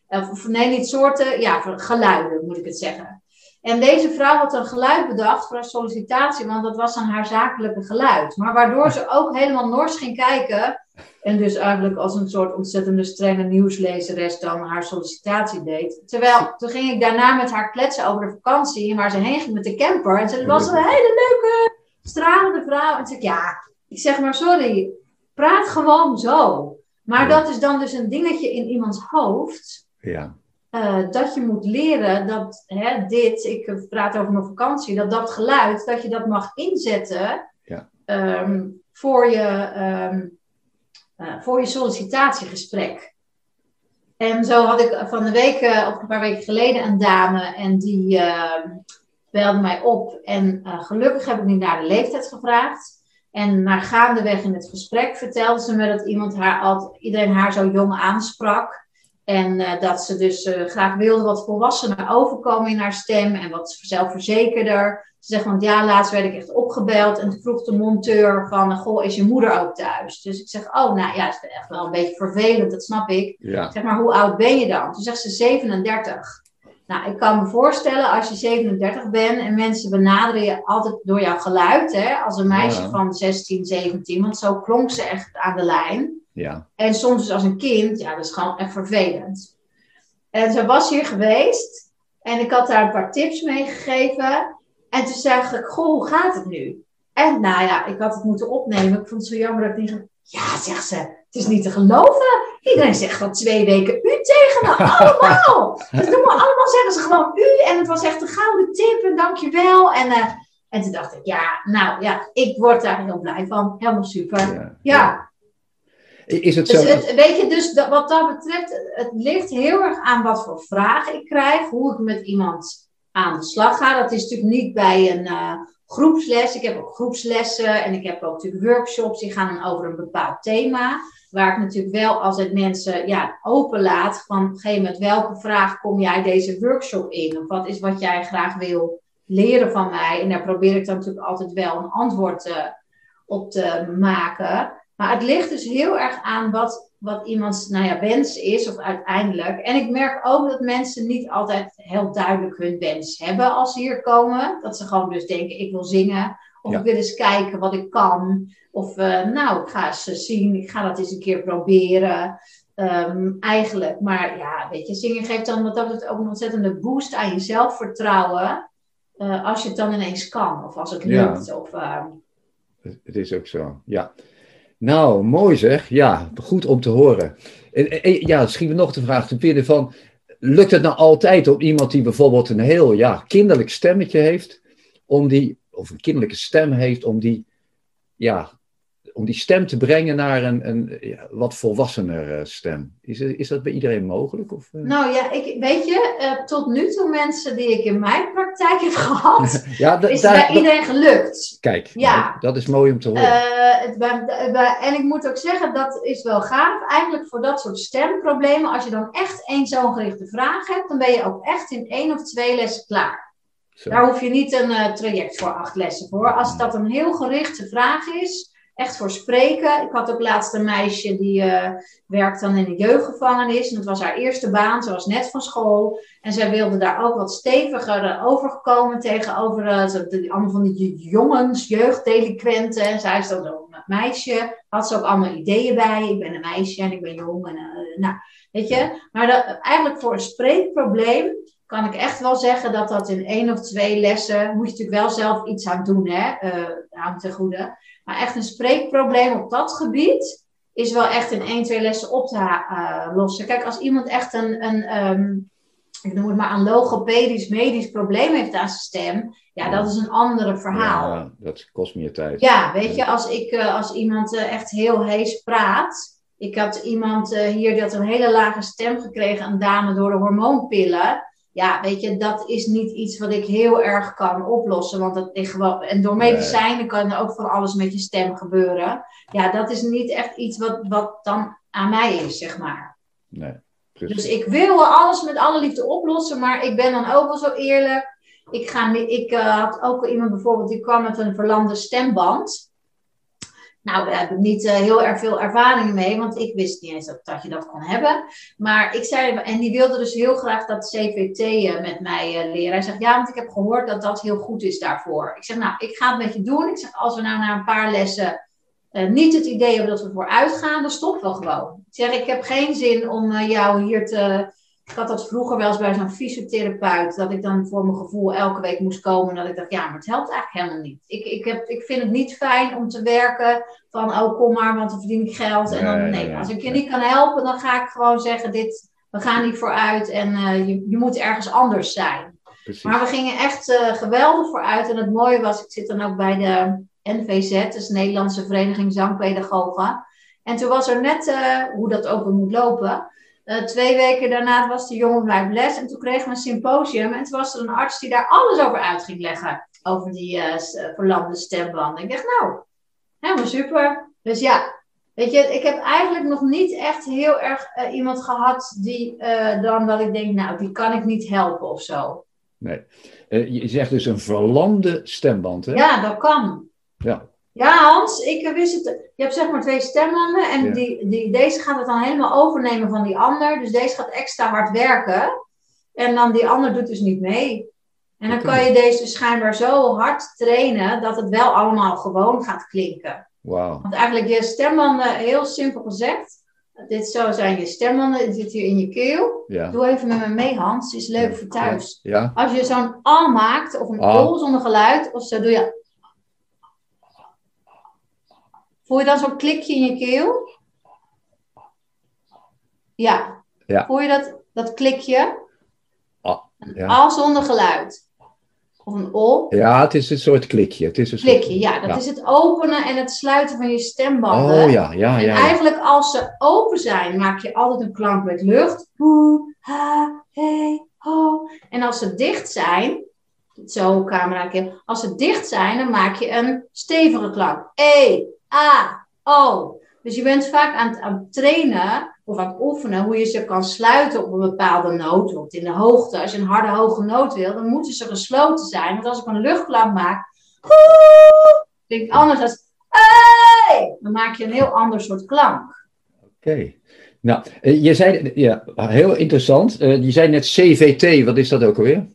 Of nee, niet soorten, ja, geluiden moet ik het zeggen. En deze vrouw had een geluid bedacht voor een sollicitatie, want dat was dan haar zakelijke geluid. Maar waardoor ze ook helemaal nors ging kijken. En dus eigenlijk als een soort ontzettende strenge nieuwslezeres dan haar sollicitatie deed. Terwijl toen ging ik daarna met haar kletsen over de vakantie waar ze heen ging met de camper. En ze was een hele leuke, stralende vrouw. En zei ik, ja, ik zeg maar sorry, praat gewoon zo. Maar dat is dan dus een dingetje in iemands hoofd. Ja. Uh, dat je moet leren dat hè, dit, ik praat over mijn vakantie, dat dat geluid, dat je dat mag inzetten ja. um, voor, je, um, uh, voor je sollicitatiegesprek. En zo had ik van de week, uh, of een paar weken geleden, een dame en die ehm, belde mij op. En gelukkig heb ik niet naar de leeftijd gevraagd. En na gaandeweg in het gesprek vertelde ze me dat iemand haar altijd, iedereen haar zo jong aansprak. En uh, dat ze dus uh, graag wilde wat volwassener overkomen in haar stem en wat zelfverzekerder. Ze zegt, want ja, laatst werd ik echt opgebeld en toen vroeg de monteur van, goh, is je moeder ook thuis? Dus ik zeg, oh, nou ja, het is echt wel een beetje vervelend, dat snap ik. Ja. Zeg maar, hoe oud ben je dan? Toen zegt ze 37. Nou, ik kan me voorstellen als je 37 bent en mensen benaderen je altijd door jouw geluid, hè, als een meisje ja. van 16, 17, want zo klonk ze echt aan de lijn. Ja. En soms dus als een kind, ja, dat is gewoon echt vervelend. En ze was hier geweest en ik had haar een paar tips meegegeven. En toen zei ik, goh, hoe gaat het nu? En nou ja, ik had het moeten opnemen. Ik vond het zo jammer dat ik niet... Ja, zegt ze, het is niet te geloven. Iedereen zegt al twee weken u tegen me, <laughs> allemaal. dat doen we allemaal, zeggen ze gewoon u. En het was echt een gouden tip en dankjewel. En, uh, en toen dacht ik, ja, nou ja, ik word daar heel blij van. Helemaal super. Ja. ja. Is het zo? Dus het, weet je, dus dat, wat dat betreft, het ligt heel erg aan wat voor vragen ik krijg, hoe ik met iemand aan de slag ga. Dat is natuurlijk niet bij een uh, groepsles. Ik heb ook groepslessen en ik heb ook natuurlijk workshops die gaan dan over een bepaald thema. Waar ik natuurlijk wel altijd mensen ja, openlaat van op een gegeven moment welke vraag kom jij deze workshop in? Of wat is wat jij graag wil leren van mij? En daar probeer ik dan natuurlijk altijd wel een antwoord uh, op te maken. Maar het ligt dus heel erg aan wat, wat iemands nou ja, wens is, of uiteindelijk. En ik merk ook dat mensen niet altijd heel duidelijk hun wens hebben als ze hier komen. Dat ze gewoon dus denken, ik wil zingen. Of Ja. ik wil eens kijken wat ik kan. Of eh, nou, ik ga eens eh, zien, ik ga dat eens een keer proberen. Ehm, eigenlijk, maar ja, weet je, zingen geeft dan wat dat ook een ontzettende boost aan je zelfvertrouwen. eh, als je het dan ineens kan, of als het Ja. lukt. Of, Het- Het is ook zo, ja. Nou, mooi zeg. Ja, goed om te horen. En, ja, schiet me nog de vraag te binnen van... Lukt het nou altijd om iemand die bijvoorbeeld een heel ja, kinderlijk stemmetje heeft... Om die, of een kinderlijke stem heeft, om die, ja, om die stem te brengen naar een, een ja, wat volwassener eh, stem? Is, is dat bij iedereen mogelijk? Of, eh? Nou ja, ik, weet je, eh, tot nu toe mensen die ik in mijn praktijk heb <laughs> gehad, <laughs> ja, is daar- bij iedereen gelukt. Kijk, Ja. nou, dat is mooi om te horen. Het, bij- bij- en ik moet ook zeggen, dat is wel gaaf. Eigenlijk voor dat soort stemproblemen, als je dan echt één zo'n gerichte vraag hebt, dan ben je ook echt in één of twee lessen klaar. Zo. Daar hoef je niet een traject voor acht lessen voor. Als dat een heel gerichte vraag is, echt voor spreken. Ik had ook laatst een meisje die uh, werkt dan in een jeugdgevangenis. En dat was haar eerste baan. Ze was net van school. En zij wilde daar ook wat steviger overkomen tegenover uh, allemaal van die jongens, jeugddelinquenten. En zij is dan een meisje. Had ze ook allemaal ideeën bij. Ik ben een meisje en ik ben jong. En, nou, weet je. Maar dat, eigenlijk voor een spreekprobleem kan ik echt wel zeggen dat dat in één of twee lessen, moet je natuurlijk wel zelf iets aan doen, hè, uh, aan te goede. Maar echt een spreekprobleem op dat gebied is wel echt in één, twee lessen op te uh, lossen. Kijk, als iemand echt een, een um, ik noem het maar, een logopedisch, medisch probleem heeft aan zijn stem, ja, dat is een andere verhaal. Ja, dat kost meer tijd. Ja, weet je, als, ik, uh, als iemand echt heel hees praat, ik had iemand hier die had een hele lage stem gekregen, een dame door de hormoonpillen ja, weet je, dat is niet iets wat ik heel erg kan oplossen. Want dat ligt gewoon. En door medicijnen kan er ook van alles met je stem gebeuren. Ja, dat is niet echt iets wat, wat dan aan mij is, zeg maar. Nee. Dus ik wil alles met alle liefde oplossen, maar ik ben dan ook wel zo eerlijk. Ik, ga, ik uh, had ook iemand bijvoorbeeld die kwam met een verlamde stemband. Nou, heb ik niet uh, heel erg veel ervaring mee, want ik wist niet eens dat, je dat kon hebben. Maar ik zei, en die wilde dus heel graag dat CVT eh, met mij uh, leren. Hij zegt, ja, want ik heb gehoord dat dat heel goed is daarvoor. Ik zeg, nou, ik ga het met je doen. Ik zeg, als we nou na een paar lessen niet het idee hebben dat we vooruit gaan, dan stoppen we gewoon. Ik zeg, ik heb geen zin om jou hier te ik had dat vroeger wel eens bij zo'n fysiotherapeut, dat ik dan voor mijn gevoel elke week moest komen. Dat ik dacht, ja, maar het helpt eigenlijk helemaal niet. Ik, ik, heb, ik vind het niet fijn om te werken van, oh kom maar, want dan verdien ik geld. En dan, nee, als ik je niet kan helpen, dan ga ik gewoon zeggen, dit, we gaan niet vooruit en uh, je, je moet ergens anders zijn. Precies. Maar we gingen echt uh, geweldig vooruit. En het mooie was, ik zit dan ook bij de NVZ, dus Nederlandse Vereniging Zangpedagogen. En toen was er net, uh, hoe dat ook moet lopen uh, twee weken daarna was de jongen blijven les. En toen kregen we een symposium. En toen was er een arts die daar alles over uit ging leggen. Over die uh, verlamde stembanden. Ik dacht, nou, helemaal super. Dus ja, weet je, ik heb eigenlijk nog niet echt heel erg uh, iemand gehad die dan dat ik denk, nou, die kan ik niet helpen of zo. Nee. je zegt dus een verlamde stemband, hè? Ja, dat kan. Ja. Ja, Hans, ik wist het. Je hebt zeg maar twee stembanden en die, die, deze gaat het dan helemaal overnemen van die ander. Dus deze gaat extra hard werken. En dan die ander doet dus niet mee. En dan kan je deze dus schijnbaar zo hard trainen dat het wel allemaal gewoon gaat klinken. Wow. Want eigenlijk je stembanden, heel simpel gezegd, dit zo zijn je stembanden, dit zit hier in je keel. Ja. Doe even met me mee, Hans. is leuk voor thuis. Ja. Als je zo'n A maakt, of een O zonder geluid, of zo doe je Voel je dan zo'n klikje in je keel? Ja. ja. Voel je dat, dat klikje? Ah, ja. A zonder geluid. Of een O. Ja, het is een soort klikje. Het is een klikje, soort... ja. Dat is het openen en het sluiten van je stembanden. Oh ja, ja, ja. En ja. eigenlijk als ze open zijn, maak je altijd een klank met lucht. Hoe, ha, he, ho. En als ze dicht zijn, zo camera als ze dicht zijn, dan maak je een stevige klank. E, A, O. Dus je bent vaak aan het, aan trainen of aan het oefenen hoe je ze kan sluiten op een bepaalde noot. Bijvoorbeeld in de hoogte. Als je een harde hoge noot wil, dan moeten ze gesloten zijn. Want als ik een luchtklank maak, klinkt anders dan hey, dan maak je een heel ander soort klank. Oké. Nou, je zei, ja, heel interessant. je zei net CVT, wat is dat ook alweer?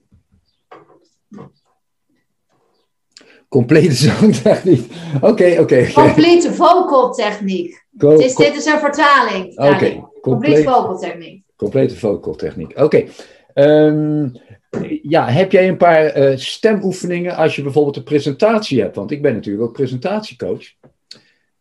Complete zangtechniek. Oké, oké. Okay, Complete vocal techniek. Dit, is, dit is een vertaling. Oké. Complete vocal techniek. Complete vocal techniek. Oké. Um, ja, heb jij een paar uh, stemoefeningen als je bijvoorbeeld een presentatie hebt? Want ik ben natuurlijk ook presentatiecoach.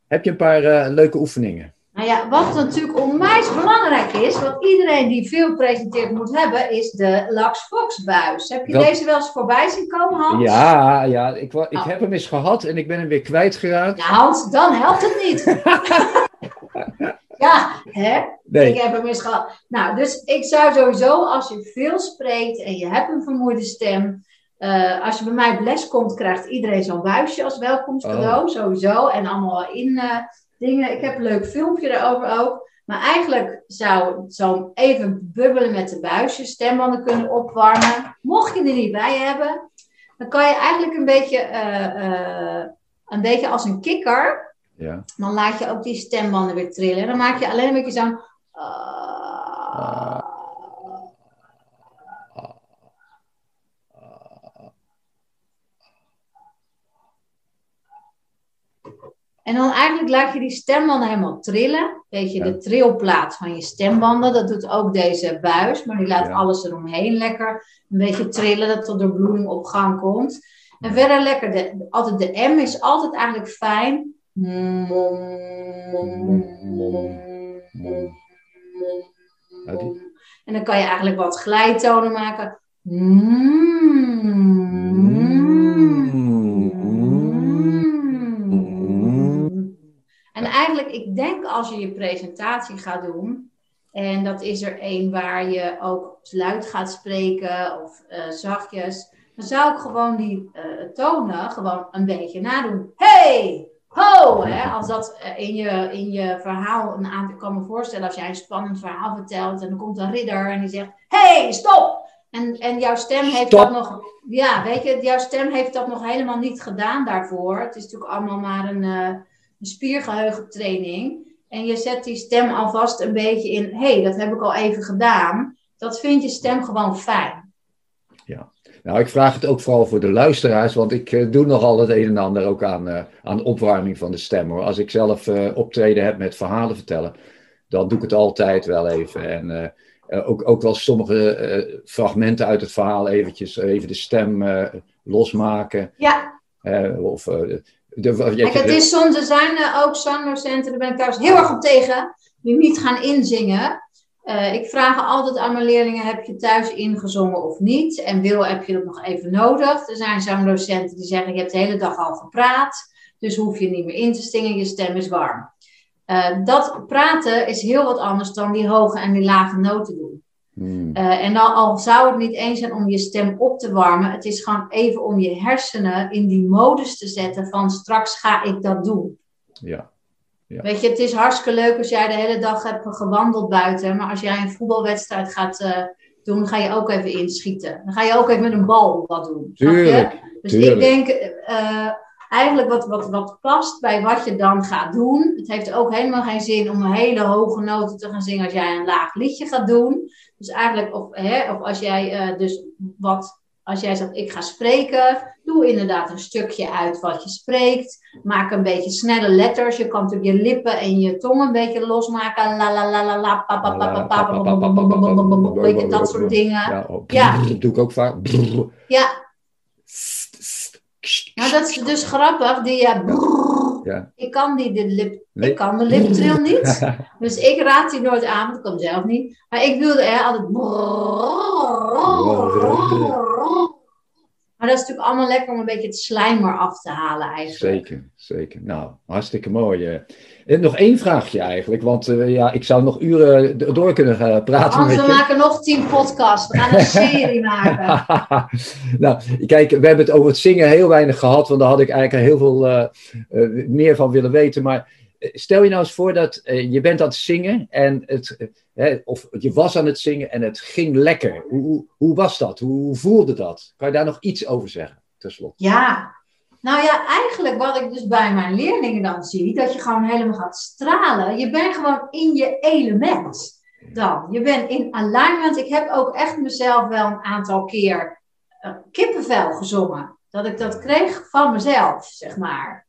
Heb je een paar uh, leuke oefeningen? Nou ja, wat natuurlijk onwijs belangrijk is, wat iedereen die veel presenteert moet hebben, is de Lax Fox buis. Heb je deze wel eens voorbij zien komen, Hans? Ja, ja ik, ik oh. heb hem eens gehad en ik ben hem weer kwijtgeraakt. Nou, Hans, dan helpt het niet. <laughs> ja, hè? Nee. Ik heb hem eens gehad. Nou, dus ik zou sowieso, als je veel spreekt en je hebt een vermoeide stem, uh, als je bij mij op les komt, krijgt iedereen zo'n buisje als welkomstcadeau, Oh. sowieso. En allemaal in... Uh, dingen. Ik heb een leuk filmpje daarover ook. Maar eigenlijk zou zo'n even bubbelen met de buisjes, stembanden kunnen opwarmen. Mocht je er niet bij hebben, dan kan je eigenlijk een beetje, uh, uh, een beetje als een kikker Ja. Dan laat je ook die stembanden weer trillen. En dan maak je alleen een beetje zo'n. ah. En dan eigenlijk laat je die stembanden helemaal trillen. Weet je, Ja. de trilplaat van je stembanden, dat doet ook deze buis. Maar die laat Ja. alles eromheen lekker een beetje trillen, dat tot de bloeding op gang komt. En verder lekker, de, altijd de M is altijd eigenlijk fijn. En dan kan je eigenlijk wat glijtonen maken. En eigenlijk, ik denk als je je presentatie gaat doen, en dat is er een waar je ook luid gaat spreken of eh, zachtjes, dan zou ik gewoon die eh, tonen gewoon een beetje nadoen. Hey! Ho! Hè? Als dat eh, in, je, in je verhaal een aantal, ik kan me voorstellen als jij een spannend verhaal vertelt en dan komt een ridder en die zegt: Hey, stop! En, en jouw stem heeft Stop. dat nog, ja, weet je, jouw stem heeft dat nog helemaal niet gedaan daarvoor. Het is natuurlijk allemaal maar een, een spiergeheugentraining. En je zet die stem alvast een beetje in, hé, hey, dat heb ik al even gedaan. Dat vindt je stem gewoon fijn. Nou, ik vraag het ook vooral voor de luisteraars, want ik eh, doe nogal het een en ander ook aan, eh, aan opwarming van de stem. Hoor. Als ik zelf eh, optreden heb met verhalen vertellen, dan doe ik het altijd wel even. En ook, ook wel sommige fragmenten uit het verhaal eventjes, even de stem losmaken. Ja, of, de, kijk, het is soms, er zijn ook zangdocenten, daar ben ik trouwens heel erg op tegen, die niet gaan inzingen. Eh, ik vraag altijd aan mijn leerlingen, heb je thuis ingezongen of niet? En wil, heb je dat nog even nodig? Er zijn zangdocenten die zeggen, je hebt de hele dag al gepraat, dus hoef je niet meer in te zingen, je stem is warm. Eh, dat praten is heel wat anders dan die hoge en die lage noten doen. Hmm, Eh, en dan, al zou het niet eens zijn om je stem op te warmen, het is gewoon even om je hersenen in die modus te zetten van straks ga ik dat doen. ja. Ja. Weet je, het is hartstikke leuk als jij de hele dag hebt gewandeld buiten, maar als jij een voetbalwedstrijd gaat eh, doen, ga je ook even inschieten. Dan ga je ook even met een bal wat doen. Tuurlijk, Dus tuurlijk. ik denk eh, eigenlijk wat, wat, wat past bij wat je dan gaat doen. Het heeft ook helemaal geen zin om een hele hoge noten te gaan zingen als jij een laag liedje gaat doen. Dus eigenlijk, of, hè, of als jij dus wat, als jij zegt ik ga spreken, doe inderdaad een stukje uit wat je spreekt. Maak een beetje snelle letters. Je kan natuurlijk je lippen en je tong een beetje losmaken. La la la la la, pa pa pa pa pa, dat soort dingen. Ja, dat doe ik ook vaak. Ja, nou dat is dus grappig. Die, brrr. Ja. Ik kan die de lip, Nee. ik kan de liptril <laughs> niet. Dus ik raad die nooit aan, want ik kan zelf niet. Maar ik wilde er altijd. Maar dat is natuurlijk allemaal lekker om een beetje het slijmer af te halen eigenlijk. Zeker, zeker. Nou, hartstikke mooi. eh. En nog één vraagje eigenlijk, want eh, ja, ik zou nog uren door kunnen gaan praten met we je. maken nog tien podcasts. We gaan een <laughs> serie maken. <laughs> nou, kijk, we hebben het over het zingen heel weinig gehad, want daar had ik eigenlijk heel veel eh, eh, meer van willen weten. Maar eh, stel je nou eens voor dat eh, je bent aan het zingen en het, eh, hè, of je was aan het zingen en het ging lekker. Hoe, hoe, was dat? Hoe, voelde dat? Kan je daar nog iets over zeggen, tenslotte? Ja. Nou ja, eigenlijk wat ik dus bij mijn leerlingen dan zie, dat je gewoon helemaal gaat stralen. Je bent gewoon in je element dan. Je bent in alignment. Ik heb ook echt mezelf wel een aantal keer eh, kippenvel gezongen. Dat ik dat kreeg van mezelf, zeg maar.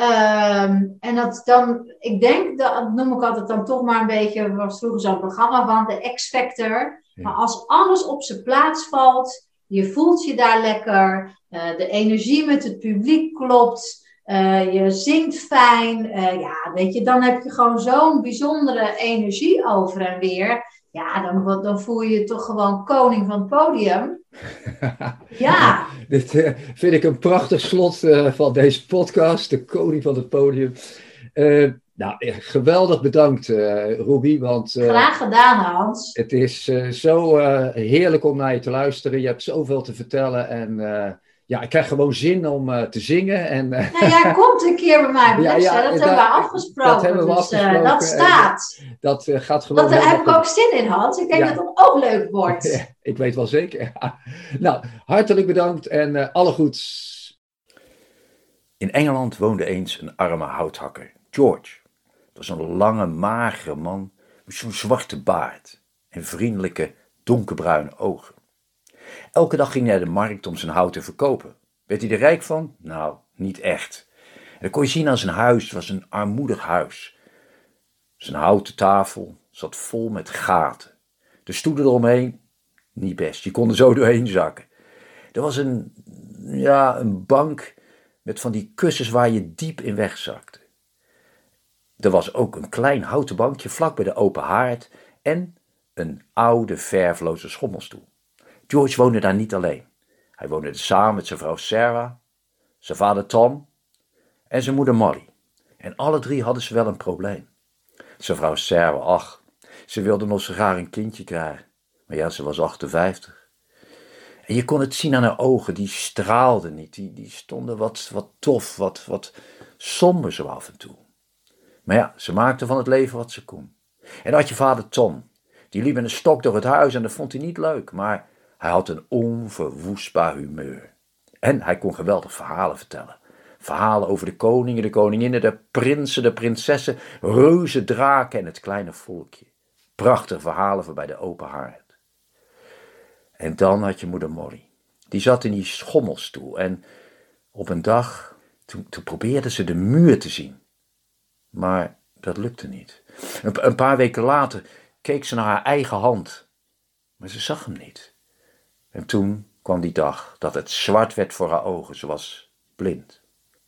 Ehm, en dat dan, ik denk, dat noem ik altijd dan toch maar een beetje, was vroeger zo'n programma van de X-Factor. Ja. Maar als alles op zijn plaats valt, je voelt je daar lekker, eh, de energie met het publiek klopt, eh, je zingt fijn, eh, ja, weet je, dan heb je gewoon zo'n bijzondere energie over en weer. Ja, dan, dan voel je je toch gewoon koning van het podium. <laughs> Ja, Dit eh, vind ik een prachtig slot eh, van deze podcast, de koning van het podium. Eh, nou, geweldig bedankt, Ruby, want graag gedaan, Hans. het is zo heerlijk om naar je te luisteren. Je hebt zoveel te vertellen en ja, ik krijg gewoon zin om eh, te zingen. En, eh, Nou, jij <laughs> komt een keer bij mij, Ja, ja, dat dat- hebben we afgesproken. dat hebben we dus, eh, afgesproken. dat staat. dat eh, gaat gewoon. Dat, daar heb ik ook zin in, Hans. Ik denk Ja. dat het ook leuk <laughs> wordt. ik weet wel zeker. <laughs> nou, hartelijk bedankt en eh, alle goeds. In Engeland woonde eens een arme houthakker, George. Het was een lange, magere man met zo'n zwarte baard en vriendelijke, donkerbruine ogen. Elke dag ging hij naar de markt om zijn hout te verkopen. Werd hij er rijk van? Nou, niet echt. En dat kon je zien aan zijn huis. Het was een armoedig huis. Zijn houten tafel zat vol met gaten. De stoelen eromheen, niet best. Je kon er zo doorheen zakken. Er was een, ja, een bank met van die kussens waar je diep in wegzakte. Er was ook een klein houten bankje vlak bij de open haard en een oude verfloze schommelstoel. George woonde daar niet alleen. Hij woonde samen met zijn vrouw Sarah, zijn vader Tom en zijn moeder Molly. En alle drie hadden ze wel een probleem. Zijn vrouw Sarah, ach, ze wilde nog zo graag een kindje krijgen. Maar ja, ze was 58. En je kon het zien aan haar ogen, die straalden niet. Die, die stonden wat, wat tof, wat, wat somber zo af en toe. Maar ja, ze maakte van het leven wat ze kon. En had je vader Tom. Die liep met een stok door het huis en dat vond hij niet leuk. Maar hij had een onverwoestbaar humeur. En hij kon geweldig verhalen vertellen. Verhalen over de koningen, de koninginnen, de prinsen, de prinsessen, reuzen, draken en het kleine volkje. Prachtige verhalen voorbij de open haard. En dan had je moeder Molly. Die zat in die schommelstoel en op een dag, toen, probeerde ze de muur te zien. Maar dat lukte niet. Een paar weken later keek ze naar haar eigen hand. Maar ze zag hem niet. En toen kwam die dag dat het zwart werd voor haar ogen. Ze was blind.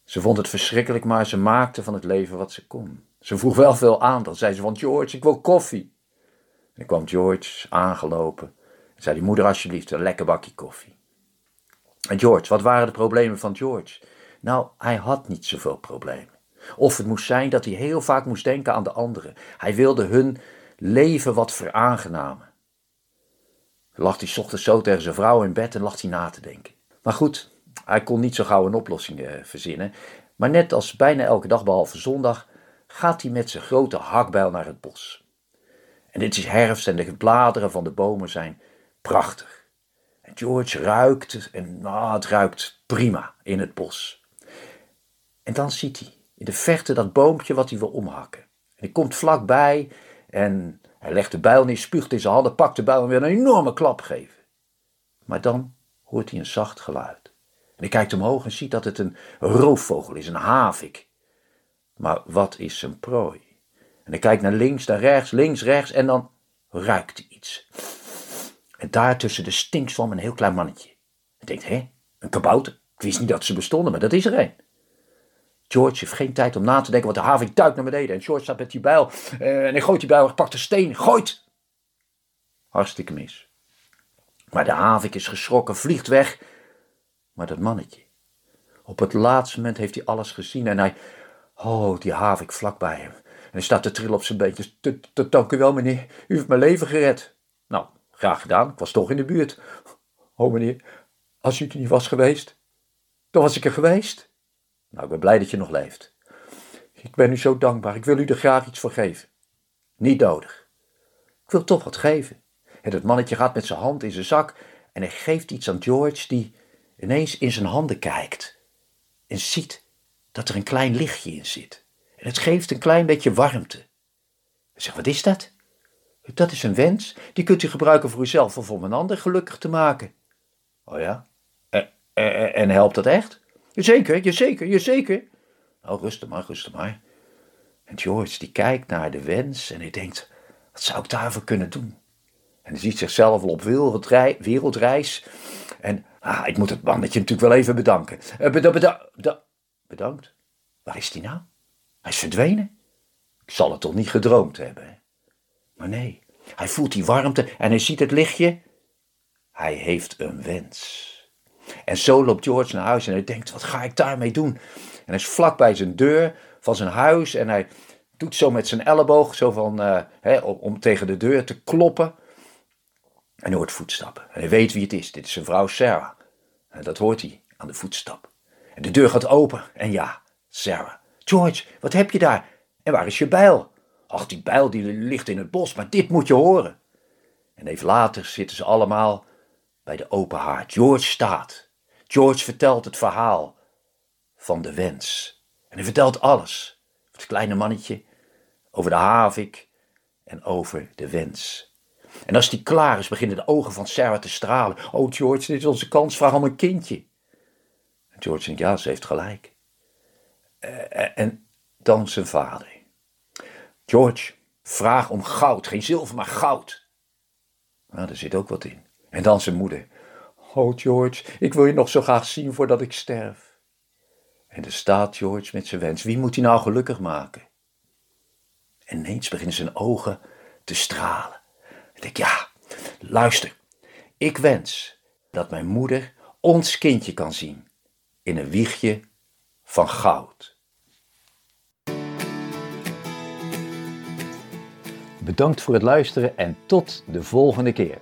Ze vond het verschrikkelijk, maar ze maakte van het leven wat ze kon. Ze vroeg wel veel aan. Dan zei ze van George, ik wil koffie. En kwam George aangelopen. En zei die moeder alsjeblieft een lekker bakje koffie. En George, wat waren de problemen van George? Nou, hij had niet zoveel problemen. Of het moest zijn dat hij heel vaak moest denken aan de anderen. Hij wilde hun leven wat veraangenamen. Lag hij ochtends zo tegen zijn vrouw in bed en lag hij na te denken. Maar goed, hij kon niet zo gauw een oplossing eh, verzinnen. Maar net als bijna elke dag behalve zondag, gaat hij met zijn grote hakbijl naar het bos. En dit is herfst en de bladeren van de bomen zijn prachtig. En George ruikt, en nou, het ruikt prima in het bos. En dan ziet hij in de verte dat boompje wat hij wil omhakken. En hij komt vlakbij en hij legt de bijl neer, spuugt in zijn handen, pakt de bijl en wil een enorme klap geven. Maar dan hoort hij een zacht geluid. En hij kijkt omhoog en ziet dat het een roofvogel is, een havik. Maar wat is zijn prooi? En hij kijkt naar links, naar rechts, links, rechts en dan ruikt hij iets. En daar tussen de stinkswam een heel klein mannetje. Hij denkt, hé, een kabouter? Ik wist niet dat ze bestonden, maar dat is er een. George heeft geen tijd om na te denken, want de havik duikt naar beneden. En George staat met die bijl. Uh, en hij gooit die bijl, pakt een steen, gooit. Hartstikke mis. Maar de havik is geschrokken, vliegt weg. Maar dat mannetje. Op het laatste moment heeft hij alles gezien en hij. Oh, die havik vlakbij hem. En hij staat te trillen op zijn beentjes. Dank u wel, meneer. U heeft mijn leven gered. Nou, graag gedaan. Ik was toch in de buurt. Oh, meneer, als u er niet was geweest, dan was ik er geweest. Nou, ik ben blij dat je nog leeft. Ik ben u zo dankbaar. Ik wil u er graag iets voor geven. Niet nodig. Ik wil toch wat geven. En het mannetje gaat met zijn hand in zijn zak en hij geeft iets aan George die ineens in zijn handen kijkt en ziet dat er een klein lichtje in zit. En het geeft een klein beetje warmte. Hij zegt, wat is dat? Dat is een wens. Die kunt u gebruiken voor uzelf of om een ander gelukkig te maken. Oh ja? En, en, en helpt dat echt? Jazeker, jazeker, jazeker. Nou, rustig maar, rustig maar. En George die kijkt naar de wens en hij denkt, wat zou ik daarvoor kunnen doen? En hij ziet zichzelf al op wereldreis. En ah, ik moet het mannetje natuurlijk wel even bedanken. Beda beda bedankt? Waar is hij nou? Hij is verdwenen? Ik zal het toch niet gedroomd hebben? Maar nee, hij voelt die warmte en hij ziet het lichtje. Hij heeft een wens. En zo loopt George naar huis en hij denkt, wat ga ik daarmee doen? En hij is vlak bij zijn deur van zijn huis en hij doet zo met zijn elleboog, zo van, uh, om, om, tegen de deur te kloppen. En hij hoort voetstappen. En hij weet wie het is. Dit is zijn vrouw Sarah. En dat hoort hij aan de voetstap. En de deur gaat open. En ja, Sarah. George, wat heb je daar? En waar is je bijl? Ach, die bijl die ligt in het bos, maar dit moet je horen. En even later zitten ze allemaal bij de open haard. George staat. George vertelt het verhaal van de wens. En hij vertelt alles. Het kleine mannetje, over de havik en over de wens. En als die klaar is, beginnen de ogen van Sarah te stralen. Oh George, dit is onze kans, vraag om een kindje. En George denkt, ja, ze heeft gelijk. Uh, en dan zijn vader. George, vraag om goud, geen zilver, maar goud. Nou, daar zit ook wat in. En dan zijn moeder. Oh George, ik wil je nog zo graag zien voordat ik sterf. En er staat George met zijn wens. Wie moet hij nou gelukkig maken? En ineens beginnen zijn ogen te stralen. Ik denk, ja, luister. Ik wens dat mijn moeder ons kindje kan zien in een wiegje van goud. Bedankt voor het luisteren en tot de volgende keer.